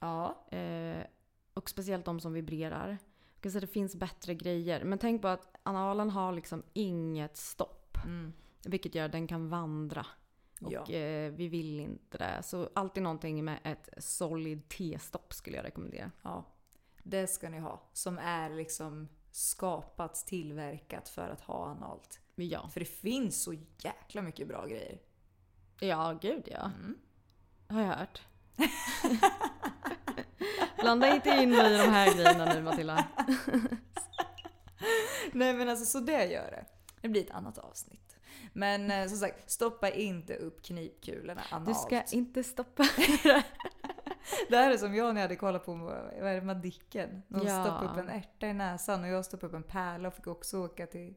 Ja. Eh, och speciellt de som vibrerar. Jag kan säga att det finns bättre grejer. Men tänk på att analen har liksom inget stopp. Mm. Vilket gör att den kan vandra. Och Ja. eh, vi vill inte det. Så alltid någonting med ett solid T-stopp skulle jag rekommendera. Ja. Det ska ni ha. Som är liksom skapat, tillverkat för att ha analt. Ja, För det finns så jäkla mycket bra grejer. ja gud ja. Mm. Har jag hört. Blanda inte in mig i de här grejerna nu Matilda. Nej men alltså så det gör det. Det blir ett annat avsnitt. Men eh, som sagt, stoppa inte upp knipkulorna analt. Du ska inte stoppa. Det här är som jag när jag hade kollat på vad är det, Madicken. De Ja. stoppade upp en ärta i näsan och jag stoppade upp en pärla och fick också åka till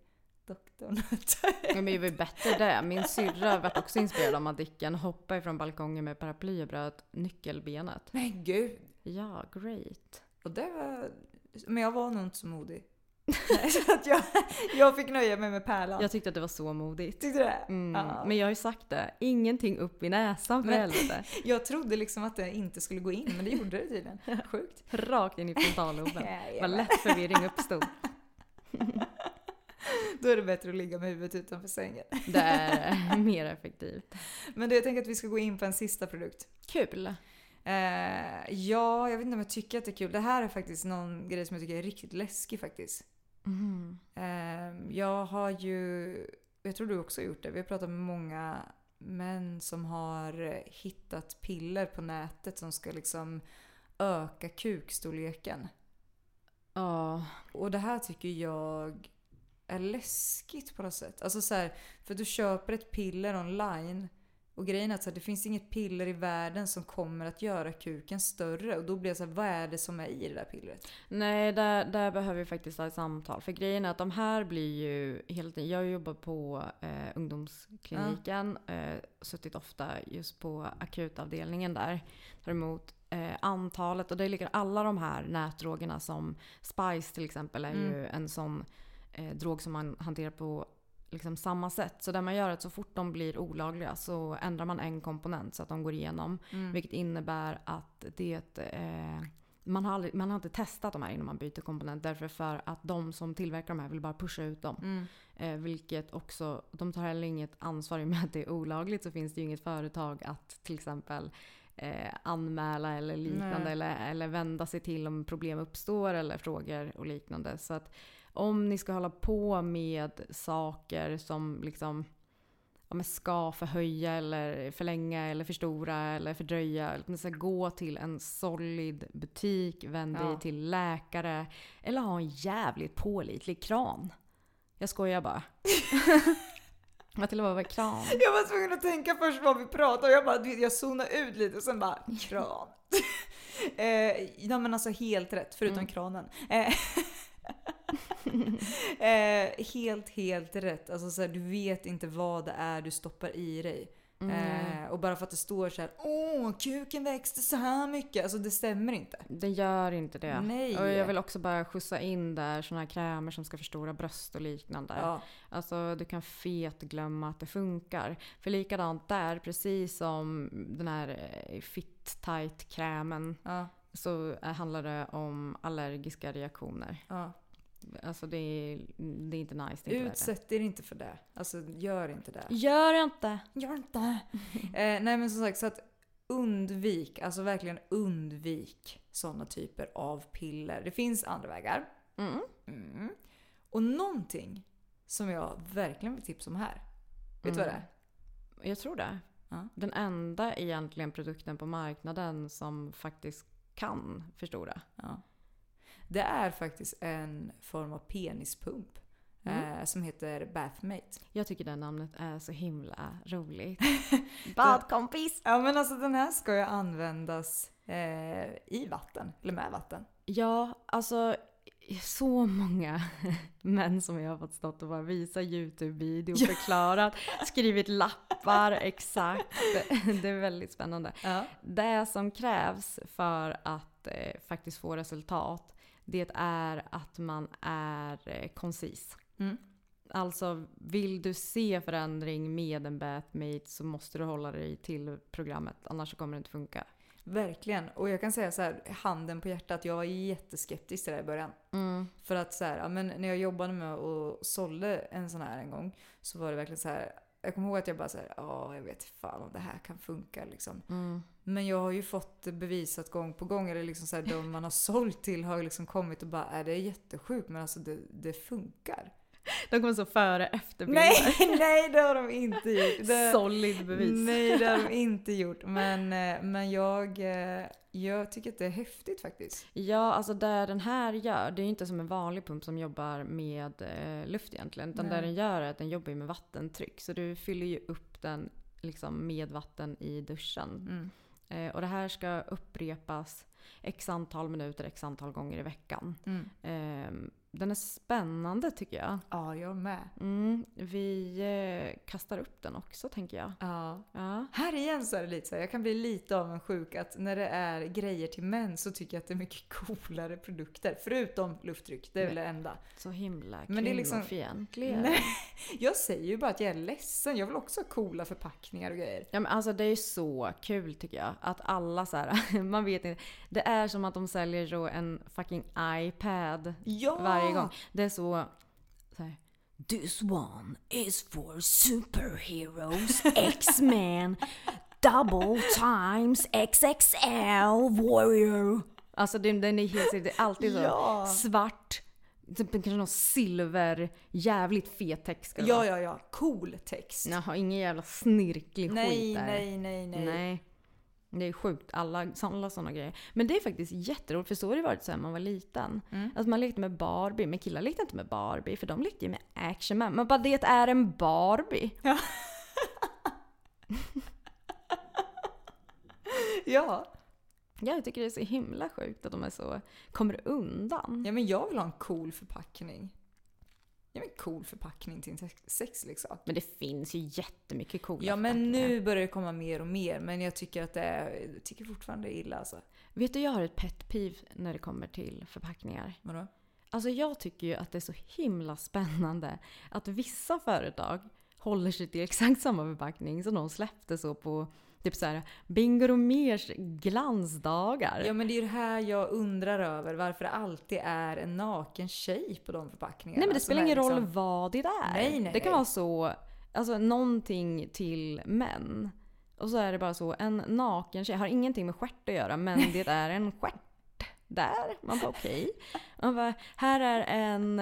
doktorn. Ja, men det var ju bättre det. Min syrra var också inspirerad av Madicken. Hoppade från balkongen med paraply och bröt nyckelbenet. Men gud! Ja, great. Och det var... Men jag var nog inte så modig. Nej, så att jag, jag fick nöja mig med pärlan. Jag tyckte att det var så modigt. Tyckte du det? Mm. Ja. Men jag har ju sagt det. Ingenting upp i näsan för helvete. Jag trodde liksom att det inte skulle gå in, men det gjorde det tydligen. Sjukt. Rakt in i frontalloben. Vad lätt förvirring uppstod. Då är det bättre att ligga med huvudet utanför sängen. Det är mer effektivt. Men du, jag tänker att vi ska gå in på en sista produkt. Kul. Eh, ja, jag vet inte om jag tycker att det är kul. Det här är faktiskt någon grej som jag tycker är riktigt läskig faktiskt. Mm. Eh, jag har ju, jag tror du också har gjort det, vi har pratat med många män som har hittat piller på nätet som ska liksom öka kukstorleken. Ja. Och det här tycker jag är läskigt på något sätt. Alltså så här, för du köper ett piller online och grejen är att så här, det finns inget piller i världen som kommer att göra kuken större. Och då blir jag så här, vad är det som är i det där pillret? Nej, där, där behöver vi faktiskt ha ett samtal. För grejen är att de här blir ju helt Jag jobbar på eh, ungdomskliniken. Eh, suttit ofta just på akutavdelningen där. Tar emot eh, antalet. Och det ligger alla de här nätdrogerna som Spice till exempel är ju en sån eh, drog som man hanterar på liksom samma sätt. Så det man gör är att så fort de blir olagliga så ändrar man en komponent så att de går igenom. Vilket innebär att det eh, man har, aldrig, man har inte testat de här innan man byter komponent. Därför för att de som tillverkar de här vill bara pusha ut dem. Eh, vilket också, de tar heller inget ansvar i och med att det är olagligt så finns det ju inget företag att till exempel eh, anmäla eller liknande. Nej. Eller, eller vända sig till om problem uppstår eller frågor och liknande. Så att om ni ska hålla på med saker som liksom ja, ska förhöja eller förlänga eller förstora eller fördröja. Man ska gå till en solid butik, vänd dig Ja. till läkare eller ha en jävligt pålitlig kran. Jag skojar bara. Matilda bara, kran? Jag var tvungen att tänka först vad vi pratade och jag bara, jag zonade ut lite och sen bara kran. eh, ja men alltså helt rätt, förutom Mm. kranen. Eh, eh, helt, helt rätt. Alltså så här, du vet inte vad det är du stoppar i dig. Eh, och bara för att det står så här, åh kuken växte så här mycket. Alltså det stämmer inte. Det gör inte det. Nej. Och jag vill också bara skjutsa in där såna här krämer som ska förstora bröst och liknande. Ja. Alltså du kan fet glömma att det funkar. För likadant där, precis som den här eh, fit tight krämen Ja, så eh, handlar det om allergiska reaktioner. ja. Alltså det är, det är inte nice. Det är inte. Utsätt er inte för det. Alltså gör inte det. Gör inte! Gör inte. eh, nej men som sagt, så att undvik, alltså verkligen undvik sådana typer av piller. Det finns andra vägar. Mm. Mm. Och någonting som jag verkligen vill tipsa om här. Vet du vad det är? Jag tror det. Ja. Den enda egentligen produkten på marknaden som faktiskt kan förstora. Ja. Det är faktiskt en form av penispump. Eh, som heter Bathmate. Jag tycker det namnet är så himla roligt. Badkompis! Ja men alltså den här ska ju användas eh, i vatten. Eller med vatten. Ja, alltså så många män som jag har fått stått och bara visa YouTube-video, förklarat, skrivit lappar exakt. Det, det är väldigt spännande. Ja. Det som krävs för att eh, faktiskt få resultat, det är att man är eh, koncis. Mm. Alltså, vill du se förändring med en Bathmate så måste du hålla dig till programmet, annars kommer det inte funka. Verkligen. Och jag kan säga så här, handen på hjärtat, jag var jätteskeptisk till det i början. För att så här, ja, men när jag jobbade med att sålde en sån här en gång så var det verkligen så här. Jag kommer ihåg att jag bara såhär, ja jag vet fan om det här kan funka liksom. Men jag har ju fått bevisat gång på gång, eller liksom så här, de man har sålt till har liksom kommit och bara, är det är jättesjukt men alltså det, det funkar. De kommer så före efter Nej, nej det har de inte gjort. Det, Solid bevis. Nej det har de inte gjort. Men, eh, men jag, eh, jag tycker att det är häftigt faktiskt. Ja, alltså det den här gör, det är ju inte som en vanlig pump som jobbar med eh, luft egentligen. Utan Nej. det den gör är att den jobbar med vattentryck. Så du fyller ju upp den liksom med vatten i duschen. Mm. Eh, och det här ska upprepas x antal minuter, x antal gånger i veckan. Mm. Eh, den är spännande tycker jag. Ja, jag med. Mm, vi eh, kastar upp den också tänker jag. Ja. Ja. Här igen så är det lite så här, jag kan bli lite avundsjuk att när det är grejer till män så tycker jag att det är mycket coolare produkter. Förutom lufttryck, det är väl det enda. Så himla Men det är liksom- kvinnofientliga. Nej, jag säger ju bara att jag är ledsen. Jag vill också ha coola förpackningar och grejer. Ja, men alltså det är så kul tycker jag. Att alla så här, man vet inte. Det är som att de säljer så en fucking iPad Ja! Varje gång. Det är så, så här, This one is for superheroes, X-Men, double times XXL warrior. Alltså den, den är helt, det är alltid så Ja. svart, typ kanske någon silver, jävligt fet text ska det Ja, vara. ja, ja. Cool text. Jaha, ingen jävla snirklig nej, skit där. nej, nej, nej, Nej. Det är sjukt, alla, alla sådana grejer. Men det är faktiskt jätteroligt, för så har det varit sen man var liten. Mm. Alltså man lekte med Barbie, men killar lekte inte med Barbie för de lekte ju med Action Man. Men bara det är en Barbie. Ja. Jag tycker det är så himla sjukt att de är så, kommer undan. ja, men jag vill ha en cool förpackning. Ja, men cool förpackning till en sex- sexleksak. Men det finns ju jättemycket coola Ja, men nu börjar det komma mer och mer. Men jag tycker att det är, tycker fortfarande det är illa alltså. Vet du, jag har ett pet peeve när det kommer till förpackningar. Vadå? Alltså jag tycker ju att det är så himla spännande att vissa företag håller sig till exakt samma förpackning som de släppte så på typ så här Bingo Romers glansdagar. Ja men det är ju det här jag undrar över. Varför det alltid är en naken tjej på de förpackningarna. Nej men det spelar ingen roll liksom- vad det är. Nej, nej. Det kan vara så, alltså någonting till män. Och så är det bara så, en naken tjej har ingenting med stjärt att göra men det är en stjärt där. Man bara okej. Man bara, här är en,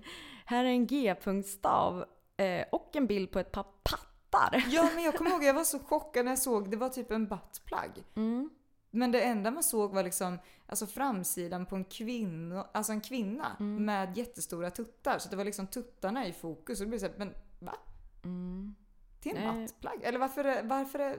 här är en G-punktstav eh, och en bild på ett par pattar fattar. Ja, men jag kommer ihåg jag var så chockad när jag såg det var typ en buttplug. Mm. Men det enda man såg var liksom alltså framsidan på en kvinna, alltså en kvinna Mm. med jättestora tuttar. Så det var liksom tuttarna i fokus. Och det blev så här, men va? Mm. Till en buttplug? Eller varför, varför,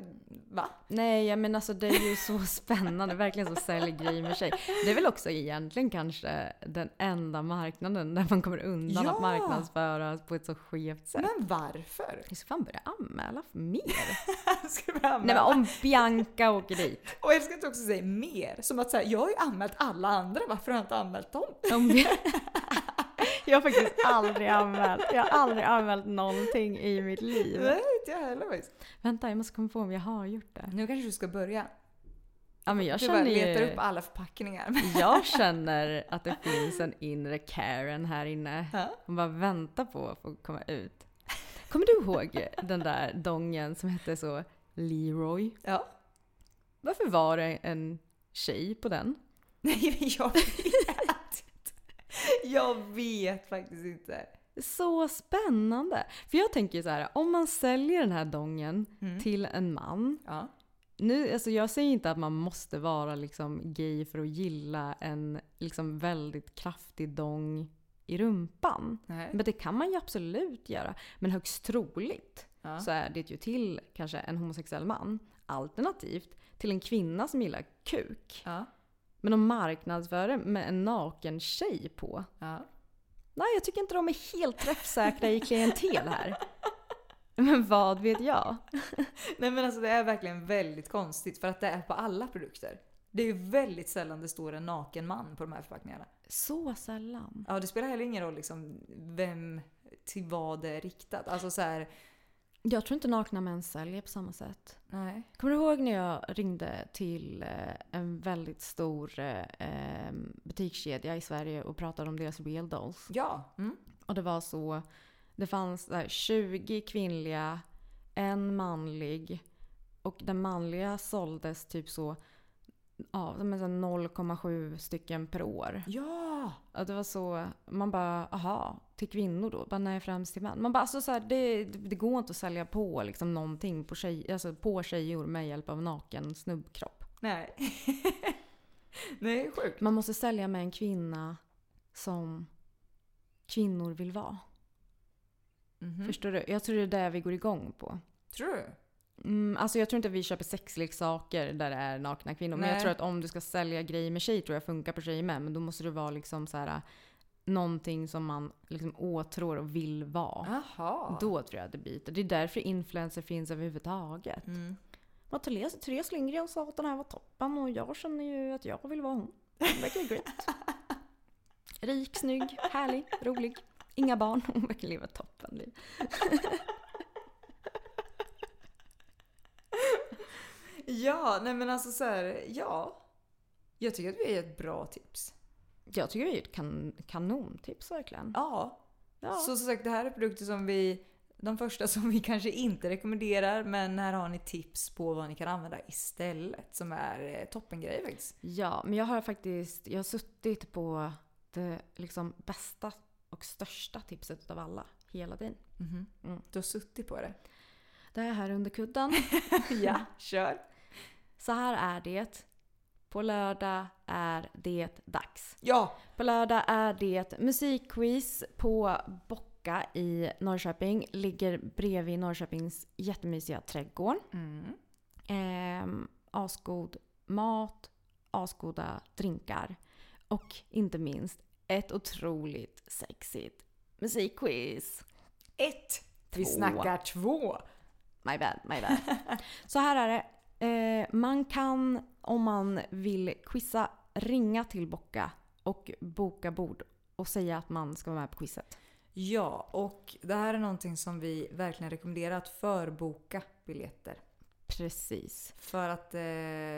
va? Nej, ja, men alltså det är ju så spännande, verkligen så säljgrej med sig. Det är väl också egentligen kanske den enda marknaden där man kommer undan Ja! att marknadsföras på ett så skevt sätt. Men varför? Jag ska fan börja anmäla mer. Ska vi anmäla? Nej men om Bianca åker dit. Och jag ska inte också säga mer. Som att säga, jag har ju anmält alla andra, varför har jag inte anmält dem? Jag har faktiskt aldrig anmält. Jag har aldrig anmält någonting i mitt liv. Nej, inte jag heller faktiskt. Vänta, jag måste komma på om jag har gjort det. Nu kanske du ska börja. Ja, men jag Du bara känner letar ju... upp alla förpackningar. Jag känner att det finns en inre Karen här inne. Ja. Hon bara väntar på att få komma ut. Kommer du ihåg den där dongen som hette så Leroy? Ja. Varför var det en tjej på den? Nej, men jag vet. Jag vet faktiskt inte. Så spännande! För jag tänker ju så här, om man säljer den här dongen till en man. Ja. Nu, alltså jag säger inte att man måste vara liksom gay för att gilla en liksom väldigt kraftig dong i rumpan. Nej. Men det kan man ju absolut göra. Men högst troligt Ja. så är det ju till kanske en homosexuell man. Alternativt till en kvinna som gillar kuk. Ja. Men de marknadsför det med en naken tjej på. Ja. Nej, jag tycker inte de är helt träffsäkra i klientel här. Men vad vet jag? Nej men alltså det är verkligen väldigt konstigt för att det är på alla produkter. Det är ju väldigt sällan det står en naken man på de här förpackningarna. Så sällan. Ja, det spelar heller ingen roll liksom vem till vad det är riktat. Alltså så här, Jag tror inte nakna män säljer på samma sätt. nej. Kommer du ihåg när jag ringde till eh, en väldigt stor eh, butikskedja i Sverige och pratade om deras real dolls? Ja. Mm. Och det var så, det fanns så här 20 kvinnliga, en manlig och den manliga såldes typ så, ja, men så 0,7 stycken per år. Ja! Och det var så, man bara, aha, till kvinnor då? Bara, nej, främst till män. Man bara, alltså så här, det, det går inte att sälja på liksom någonting på, tjej, alltså på tjejor med hjälp av naken snubbkropp. Nej. nej, sjukt. Man måste sälja med en kvinna som kvinnor vill vara. Mhm. Förstår du? Jag tror det är det vi går igång på. Tror du? Mm, alltså jag tror inte vi köper sexleksaker där det är nakna kvinnor. Men jag Nej. tror att om du ska sälja grejer med tjej tror jag funkar på tjejer med. Men då måste det vara liksom så här någonting som man liksom åtrår och vill vara. Jaha. Då tror jag att det biter. Det är därför influencer finns överhuvudtaget. Mm. Therese, Therese Lindgren sa att den här var toppen och jag känner ju att jag vill vara hon. Hon verkar great. Rik, snygg, härlig, rolig. Inga barn. Hon verkar leva ett toppenliv. Ja, nej men alltså så här, ja. Jag tycker att vi är ett bra tips. Jag tycker det är ett kan kanontips verkligen. Ja. Ja. Så som sagt, det här är produkter som vi, de första som vi kanske inte rekommenderar, men här har ni tips på vad ni kan använda istället som är eh, toppengrejer faktiskt. Ja, men jag har faktiskt jag har suttit på det liksom bästa och största tipset av alla hela tiden. Mm. Du har suttit på det. Det är här under kudden. Ja, kör. Så här är det. På lördag är det dags. Ja, På lördag är det musikquiz på Bocka i Norrköping. Ligger bredvid Norrköpings jättemysiga trädgård. Ehm, asgod mat, asgoda drinkar och inte minst ett otroligt sexigt musikquiz. ett. Vi Två. snackar två. My bad, my bad. Så här är det. Eh, man kan, om man vill quizza, ringa till Bocka och boka bord och säga att man ska vara med på quizet. Ja, och det här är någonting som vi verkligen rekommenderar att förboka biljetter. Precis. För att eh,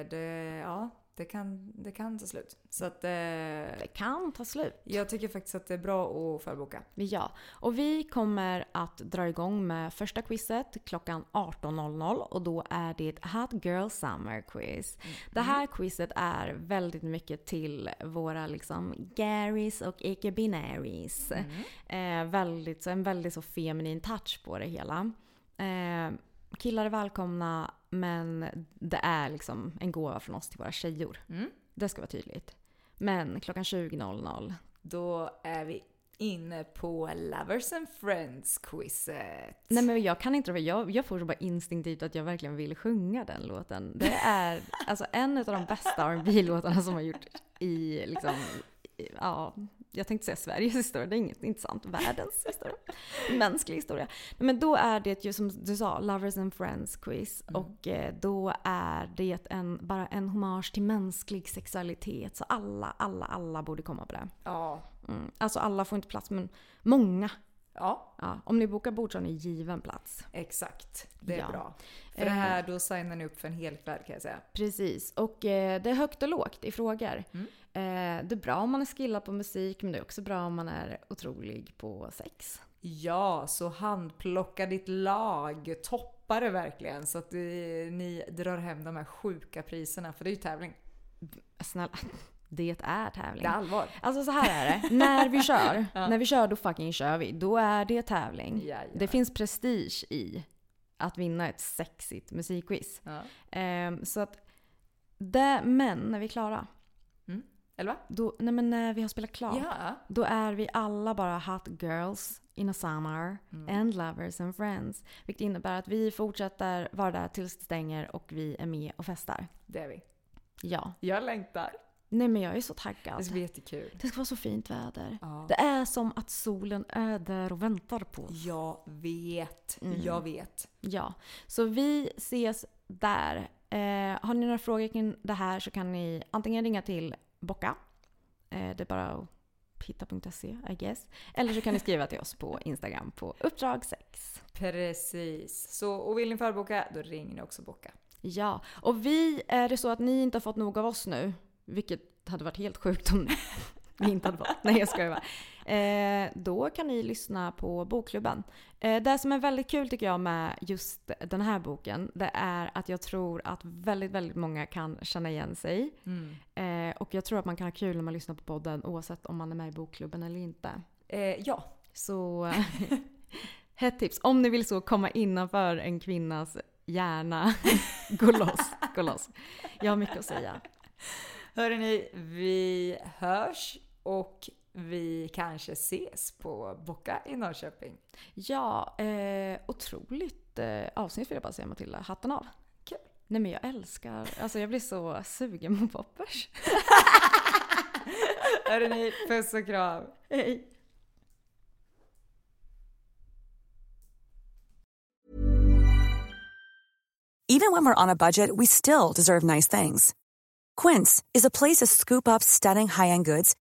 det, ja, det, kan, det kan ta slut. Så att eh, Det kan ta slut. jag tycker faktiskt att det är bra att förboka. Ja, och vi kommer att dra igång med första quizet klockan 18.00 och då är det ett Hot Girl Summer Quiz. Det här quizet är väldigt mycket till våra liksom Garys och icke-binaries. Eh, väldigt, så en väldigt så feminin touch på det hela. Eh, killar är välkomna men det är liksom en gåva från oss till våra tjejor. Mm. Det ska vara tydligt. Men klockan 20.00 Då är vi inne på Lovers and Friends-quizet. Nej men jag kan inte. Jag, jag får så bara instinktivt att jag verkligen vill sjunga den låten. Det är alltså en av de bästa rb låtarna som har gjort i liksom, ja, jag tänkte säga Sveriges historia, det är inget, inte sant. Världens historia. Mänsklig historia. Men då är det ju som du sa, Lovers and Friends quiz. Mm. Och eh, då är det en, bara en hommage till mänsklig sexualitet. Så alla, alla, alla borde komma på det. Ja. Mm. Alltså alla får inte plats, men många. Ja, Ja, om ni bokar bord så har ni given plats. exakt. Det är Ja. bra. För det här, då signar ni upp för en hel kväll kan jag säga. Precis. Och eh, det är högt och lågt i frågor. Eh, det är bra om man är skillad på musik, men det är också bra om man är otrolig på sex. Ja, så handplocka ditt lag. Toppa det verkligen så att eh, ni drar hem de här sjuka priserna. För det är ju tävling. Snälla, det är tävling. Det är allvar. Alltså så här är det. När vi kör, när vi kör då fucking kör vi. Då är det tävling. Jajamän. Det finns prestige i att vinna ett sexigt musikquiz. Ja. Ehm, så att, det, men när vi är klara, Eller va? då, nej men när vi har spelat klart, Ja. då är vi alla bara hot girls in a summer and lovers and friends. Vilket innebär att vi fortsätter vara där tills det stänger och vi är med och festar. Det är vi. Ja. Jag längtar. Nej men jag är så taggad. Det ska bli jättekul. Det ska vara så fint väder. Ja. Det är som att solen är där och väntar på oss. Jag vet. Mm. Jag vet. Ja, så vi ses där. Eh, har ni några frågor kring det här så kan ni antingen ringa till Bocka. Eh, det är bara att hitta.se I guess. Eller så kan ni skriva till oss på Instagram på uppdrag 6. Precis. Så, och vill ni förboka, då ringer ni också Boka. Ja, och vi, är det så att ni inte har fått nog av oss nu, vilket hade varit helt sjukt om ni inte hade fått. Nej jag skojar bara. Eh, då kan ni lyssna på Bokklubben. Eh, det som är väldigt kul tycker jag med just den här boken, det är att jag tror att väldigt, väldigt många kan känna igen sig. Eh, och jag tror att man kan ha kul när man lyssnar på podden oavsett om man är med i Bokklubben eller inte. Ja. Så ett tips, om ni vill så komma innanför en kvinnas hjärna, gå loss, gå loss. Jag har mycket att säga. Hörrni, vi hörs och vi kanske ses på Boka i Norrköping. Ja, eh, otroligt eh, avsnitt vill jag bara säga Matilda. Hatten av. Kul. Nej men jag älskar, alltså jag blir så sugen på poppers. Hörrni, puss och kram. Hej! Even when we're on a budget, we still deserve nice things. Quince is a place to scoop up stunning high-end goods